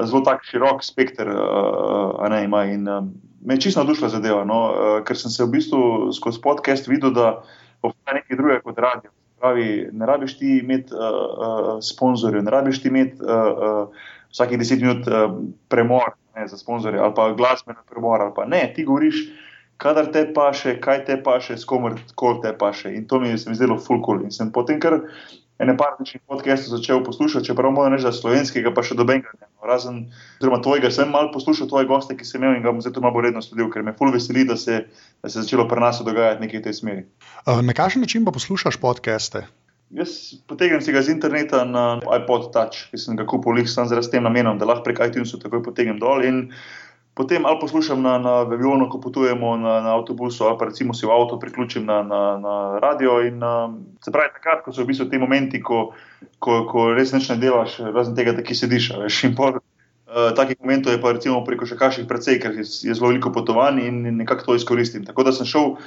Zelo tak širok spekter uh, ne, ima in uh, me je čisto navdušila zadeva, no, uh, ker sem se v bistvu skozi podcast videl, da obstaja nekaj drugega kot radio. Pravi, ne rabiš ti imeti uh, uh, sponzorjev, ne rabiš ti imeti uh, uh, vsakih deset minut uh, premor ne, za sponzorje ali pa glasbeno premor. Ali pa. Ne, ti govoriš kadar te paše, kaj te paše, s komer te paše. In to mi je zdelo fulkul. In sem potem kar ene partičnih podcastov začel poslušati, čeprav moram reči, da slovenskega pa še dobenga ne. Razen, oziroma tvojega, sem malo poslušal tvoje goste, ki sem imel in ga bom zdaj malo redno sledil, ker me ful veseli, da se, da se je začelo pri nas dogajati nekaj v tej smeri. Na kakšen način pa poslušaš podcaste? Jaz potegnem si ga z interneta na iPod Touch, ki sem ga kupil, jih sem zdaj s tem namenom, da lahko prek iTunesu takoj potegnem dol. In Potem ali poslušam na, na avionu, ko potujemo na, na avtobusu, ali pa recimo si v avto priključim na, na, na radio. In, um, se pravi, takrat, ko so v bistvu ti momenti, ko, ko, ko res neč ne delaš, razen tega, da ki sediš. Veš, in pol, uh, takih momentov je pa recimo preko še kaših precej, ker je, je zelo veliko potovanj in nekako to izkoristim. Tako da sem šel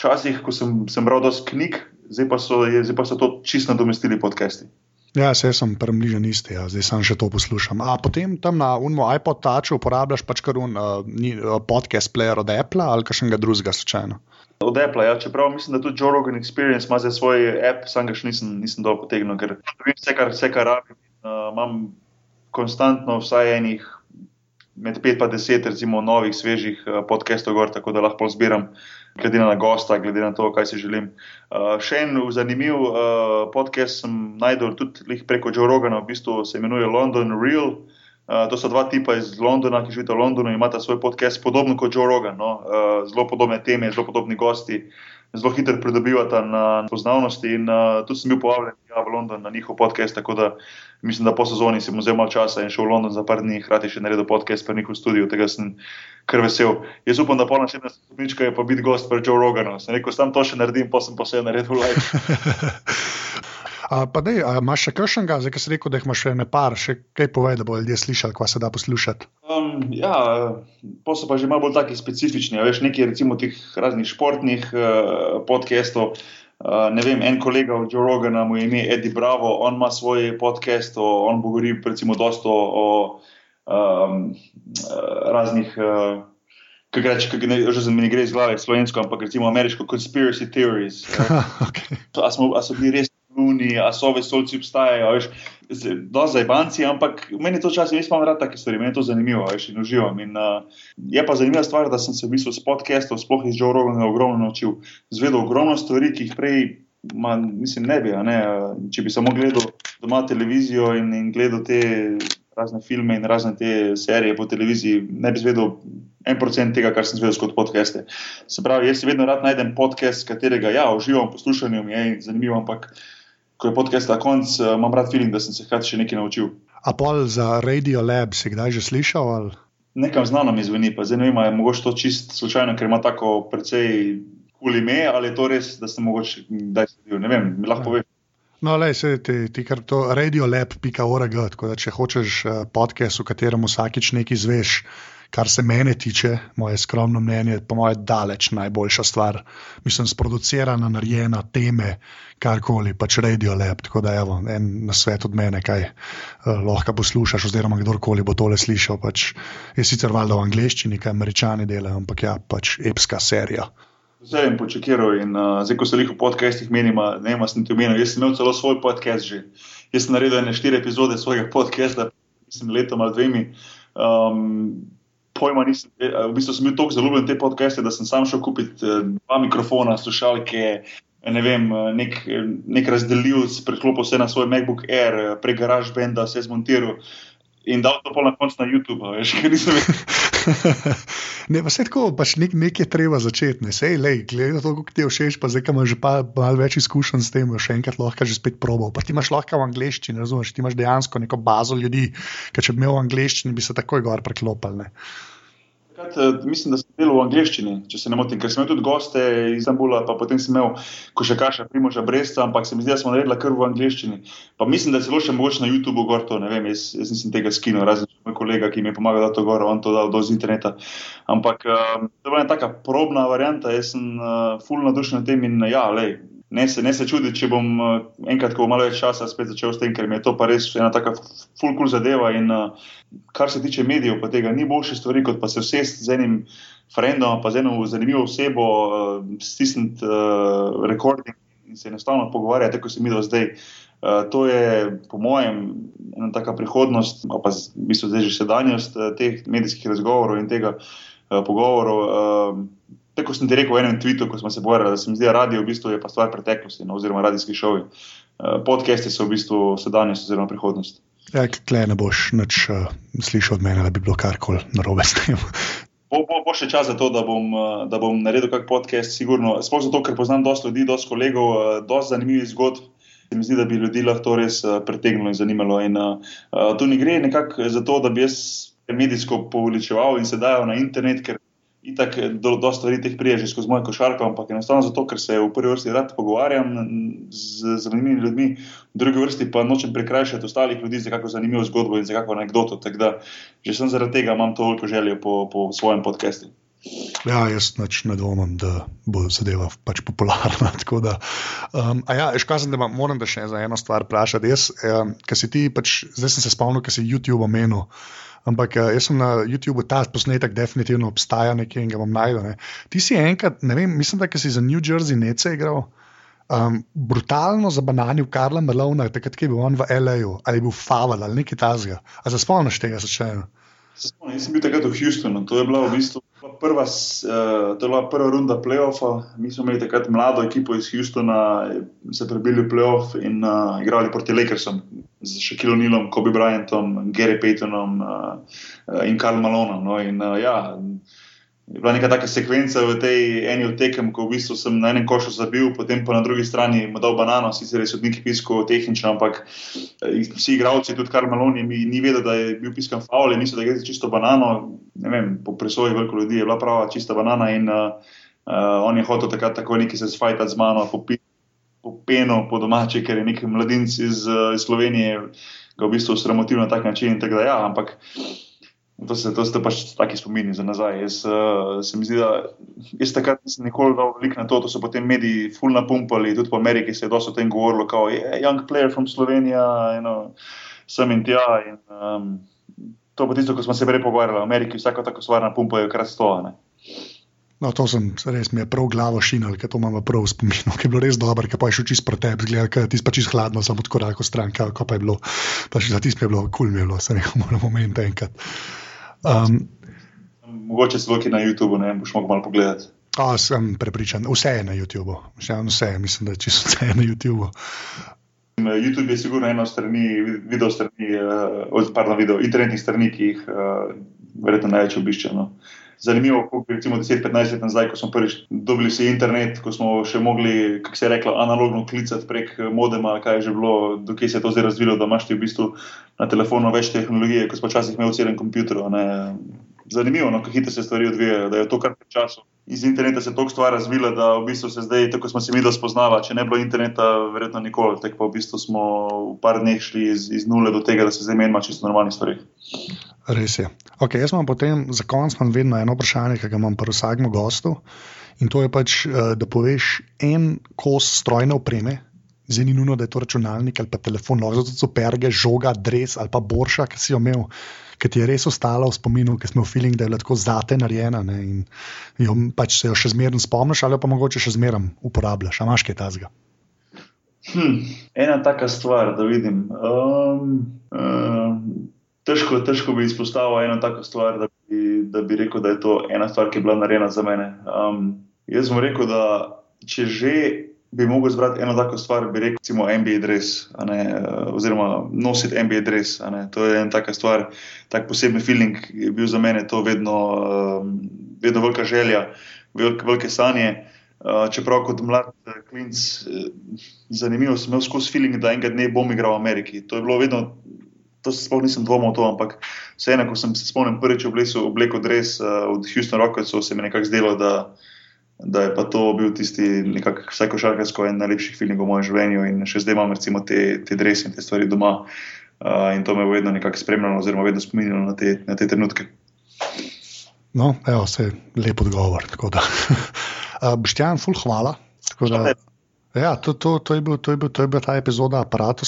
včasih, ko sem, sem bral dosti knjig, zdaj pa so, je, zdaj pa so to čisto nadomestili podcasti. Ja, vse sem premližen isti, ja. zdaj sem še to poslušam. A potem tam na unmo iPod Touchu uporabljaš pač kar un uh, podcast player od Apple ali kakšnega drugega slučajno. Od Apple, ja, čeprav mislim, da tudi Joe Rogan Experience ima za svoj app, sam ga še nisem, nisem dol potegnil, ker vem vse, kar, vse, kar rabim. Uh, imam konstantno vsaj enih med 5 in 10, recimo, novih, svežih uh, podcastov, gor, tako da lahko zbiram glede na gosta, glede na to, kaj si želim. Uh, še en zanimiv uh, podcast sem najdel tudi preko Joe Rogana, v bistvu se imenuje London Real. Uh, to so dva tipa iz Londona, ki živita v Londonu in imata svoj podcast, podobno kot Joe Rogan. No? Uh, zelo podobne teme, zelo podobni gosti. Uh, zelo hitro pridobivata na poznavnosti. In uh, tudi sem bil povabljen ja, v London na njihov podcast, tako da mislim, da po sezoni sem vzel malo časa in šel v London za par dni, hkrati še naredil podcast pri njihov studiu. Tega sem kar vesel. Jaz upam, da po naslednjem stopničku je pa biti gost pri Joe Roganu. Sem rekel, sam to še naredim, pa sem pa vse naredil live. Pa dej, imaš še kakšnega, zdaj ki si rekel, da jih imaš še ne par, še kaj povej, da bo ljudje slišali, kva se da poslušati? Um, ja, pa so pa že malo bolj taki specifični. Veš, nekaj recimo teh raznih športnih uh, podcastov. Uh, ne vem, en kolega od Joe Rogana, mu je ime Eddie Bravo, on ima svoj podcast, o, on govori recimo dosto o um, raznih. Uh, Kaj reče, kaj ne, že za me gre iz glave slovensko, ampak recimo ameriško conspiracy theories. okay. to, a, smo, a so bili res luni, a so vesolci obstajajo, veš, do zdaj banci, ampak meni to čas, jaz imam rad take stvari, meni je to zanimivo, veš, in uživam. In, uh, je pa zanimiva stvar, da sem se v bistvu s podcastov, sploh iz Joe Rogana, ogromno naučil. Zvedel ogromno stvari, ki jih prej, ma, mislim, ne bi, ne, če bi samo gledal doma televizijo in, in gledal te razne filme in razne te serije po televiziji, ne bi zvedel en procent tega, kar sem zvedel skozi podcaste. Se pravi, jaz si vedno rad najdem podcast, katerega ja, uživam poslušanju, mi je zanimivo, ampak ko je podcast na koncu, uh, imam rad feeling, da sem se hkrati še nekaj naučil. A pol za Radio Lab si kdaj že slišal? Ali? Nekam znano mi zveni, pa zdaj ne vem, je mogoče to čist slučajno, ker ima tako precej kul ime, ali je to res, da sem mogoče kdaj sedel. Ne vem, mi lahko poveš. No, le, se ti, ti kar to radiolab.org, tako da če hočeš uh, podcast, v katerem vsakič nekaj zveš, kar se mene tiče, moje skromno mnenje, po mojem, daleč najboljša stvar. Mislim, sproducirana, narejena, teme, karkoli, pač radio lep. Tako da, evo, en na svet od mene, kaj uh, lahko poslušaš, oziroma kdorkoli bo tole slišal. Pač je sicer valjda v angleščini, kaj američani delajo, ampak ja, pač epska serija. Zdaj sem počakiral in uh, zdaj, ko se jih v podcastih menimo, ne vem, sem ti omenil, jaz sem imel celo svoj podcast že. Jaz sem naredil ne štiri epizode svojega podcasta, mislim, letom ali dvemi. Um, pojma nisem, v bistvu sem bil tako zaljubljen v te podcaste, da sem sam šel kupiti dva mikrofona, slušalke, ne vem, nek, nek razdelilc, preklopil vse na svoj MacBook Air, prek GarageBanda, vse zmontiral in dal to pol na koncu na YouTube, veš, ker nisem več. ne, pa se tako, pač nek, nekaj je treba začeti, ne sej, le, glede na to, kako ti je všeč, pa zdaj, ko imaš pa malo več izkušenj s tem, še enkrat lahko že spet probo. Pa ti imaš lahko v angleščini, razumeš, ti imaš dejansko neko bazo ljudi, ker če bi imel v angleščini, bi se takoj gor preklopil. Takrat, eh, mislim, da sem delal v angleščini, če se ne motim, ker sem imel tudi goste iz Istanbula, pa potem sem imel košarkaša Primoža Bresta, ampak se mi zdi, da smo naredili kar v angleščini. Pa mislim, da je celo še mogoče na YouTubu gor to, ne vem, jaz, jaz nisem tega skinil, razen moj kolega, ki mi je pomagal, da to gor, on to dal do interneta. Ampak um, to je bila ena taka probna varianta, jaz sem uh, full nadušen na tem in ja, lej ne se, ne se čudi, če bom uh, enkrat, ko bom malo več časa, spet začel s tem, ker mi je to pa res ena taka full cool zadeva. In uh, kar se tiče medijev, pa tega ni boljše stvari, kot pa se vsest z enim frendom, pa z eno zanimivo osebo, uh, stisniti uh, rekording in se enostavno pogovarjati, tako se mi do zdaj. Uh, to je, po mojem, ena taka prihodnost, pa v bistvu zdaj že sedanjost uh, teh medijskih razgovorov in tega uh, pogovorov. Uh, Tako sem ti rekel v enem tvitu, ko smo se bojali, da se mi zdi, da radio v bistvu je pa stvar preteklosti, no, oziroma radijski šovi. Uh, podcasti so v bistvu sedanjost oziroma prihodnost. Ja, klej ne boš nič uh, slišal od mene, da bi bilo karkoli narobe s tem. Bo, bo, bo še čas za to, da bom, uh, da bom naredil kak podcast, sigurno. Sploh zato, ker poznam dosta ljudi, dosta kolegov, dosta zanimivih zgodb. Se mi zdi, da bi ljudi lahko to res pritegnilo in zanimalo. In, uh, uh, tu ne gre nekako za to, da bi jaz medijsko poveličeval in se dajal na internet, ker Itak, do, do stvari teh prije že skozi mojo košarko, ampak enostavno zato, ker se v prvi vrsti rad pogovarjam z zanimivimi ljudmi, v drugi vrsti pa nočem prekrajšati ostalih ljudi za kakšno zanimivo zgodbo in za kakšno anegdoto. Tako da že sem zaradi tega imam toliko želje po, po svojem podkastu. Ja, jaz pač ne dvomim, da bo zadeva pač popularna. Da, um, ja, škazen, da moram da še za eno stvar vprašati. Jaz, um, ti, pač, zdaj sem se spomnil, ker si YouTube omenil. Ampak eh, jaz sem na YouTubu ta posnetek, definitivno obstaja nekje in ga bom najdel. Ne. Ti si enkrat, ne vem, mislim, da si za New Jersey nece igral. Um, brutalno za banani v Karla Malona, takrat je bil on v L.A.U. ali je bil Favel ali nekaj tasga. A se spomniš tega začetka? Jaz sem bil takrat v Houstonu, to je bila v bistvu prva, uh, to je bila prva runda playoffa. Mi smo imeli takrat mlado ekipo iz Houstona, se prebili v playoff in uh, igrali proti Lakersom z Shakilom Nilom, Kobe Bryantom, Gary Paytonom uh, in Karl Malonom. No, in, uh, ja, je bila neka taka sekvenca v tej eni od tekem, ko v bistvu sem na enem košu zabil, potem pa na drugi strani mu dal banano, sicer je sodnik pisko tehnično, ampak eh, vsi igravci, tudi Karl Malon, ni, ni vedel, da je bil piskan faul, mislil, da gre za čisto banano. Ne vem, po presoji veliko ljudi je bila prava čista banana in uh, uh, on je hotel takrat tako neki se sfajtati z mano, popiti po po domače, ker je nek mladinec iz, iz Slovenije ga v bistvu sramotil na tak način. Tak da, ja, ampak To so, to so pač taki spomini za nazaj. Jaz, uh, se mi zdi, da jaz takrat nisem nikoli dal veliko na to, da so potem mediji fulno pumpali, tudi po Ameriki se je dosto o tem govorilo, kot je young player from Slovenija, you know, sem in tja. In, um, to pa tisto, ko smo se prej pogovarjali, v Ameriki vsako tako stvar napumpajo, kar stoje. No, to sem res mi je prav glavo šinil, ker to imamo prav v spominu, ki je bilo res dobro, ker pa je šel čist protep, zgleda, ker ti pa čist hladno, samo od koraka stran, kako pa je bilo. Pa še za tisti je bilo kul, cool, mi je bilo, se nekaj moramo moment enkrat. Um, Mogoče se lahko na YouTubu, ne boš mogel malo pogledati. O, sem prepričan, vse je na YouTubu. Vse, mislim, da je čisto vse na YouTubu. YouTube je sigurno ena od strani, video strani, uh, pardon, video, internetnih strani, ki jih uh, verjetno največ obiščejo. No. Zanimivo, kako je 10-15 let nazaj, ko smo prvič dobili si internet, ko smo še mogli, kako se je reklo, analogno klicati prek modema, kaj je že bilo, dokaj se je to zdaj razvilo, da imaš ti v bistvu na telefonu več tehnologije, kot smo včasih imeli v celem kompjuterju. Zanimivo, no, kako hitro se stvari odvijajo, da je to kar nekaj časa. Iz interneta se je toliko stvari razvila, da v bistvu se zdaj, tako smo se mi da spoznala, če ne bilo interneta, verjetno nikoli. Tako pa v bistvu smo v par dneh šli iz, iz nule do tega, da se zdaj menimo čisto normalnih stvari. Res je. Okay, jaz imam potem za konec vedno eno vprašanje, ki ga imam pri vsakem gostu. In to je pač, eh, da poveš en kos strojne opreme, Zdaj ni nujno, da je to računalnik ali pa telefon, lahko so to perge, žoga, dres ali pa borša, ki si jo imel, ki ti je res ostala v spominu, ki smo v feeling, da je lahko zate narejena ne, in jo, pač se jo še zmerno spomniš, ali pa mogoče še zmeraj uporabljaš. A imaš kaj tazga? Hm, ena taka stvar, da vidim. Um, um, težko, težko bi izpostavil eno tako stvar, da bi, da bi rekel, da je to ena stvar, ki je bila narejena za mene. Um, jaz bom rekel, da če že bi mogel izbrati eno tako stvar, bi rekel, recimo MBA dress, ne, eh, oziroma nositi MBA dress. To je ena taka stvar, tak poseben feeling je bil za mene to vedno, um, vedno velika želja, velike, velike sanje. Uh, čeprav kot mlad klinc, zanimivo sem imel skozi feeling, da enega dne bom igral v Ameriki. To je bilo vedno, to se sploh nisem dvomil o to, ampak vseeno, ko sem se spomnil prvič oblekel dres uh, od Houston Rocketsov, se mi nekako zdelo, da, da je pa to bil tisti, nekako vsaj košarkarsko, en najlepših filmov v mojem življenju in še zdaj imam recimo te, te drese in te stvari doma. Uh, in to me je vedno nekako spremljalo, oziroma vedno spominjalo na te, na te trenutke. No, evo, se je lep odgovor. uh, Boštjan, ful, hvala. Da, ja, to, to, to, je bil, to, je bil, to je bila ta epizoda aparata.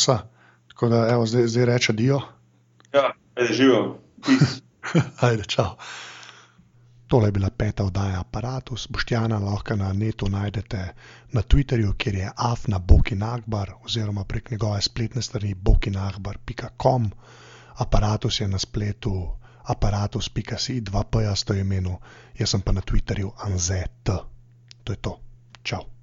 Tako da, evo, zdaj, zdaj reče Dio. Ja, ajde, živijo. ajde, čau. Tole je bila peta oddaja Apparatus, Boštjana lahko na netu najdete na Twitterju, kjer je afna Bokinagbar oziroma prek njegove spletne strani bokinagbar.com. Apparatus je na spletu aparatus.si, dva pa jaz to imenu, jaz sem pa na Twitterju anzet. To je to. Čau.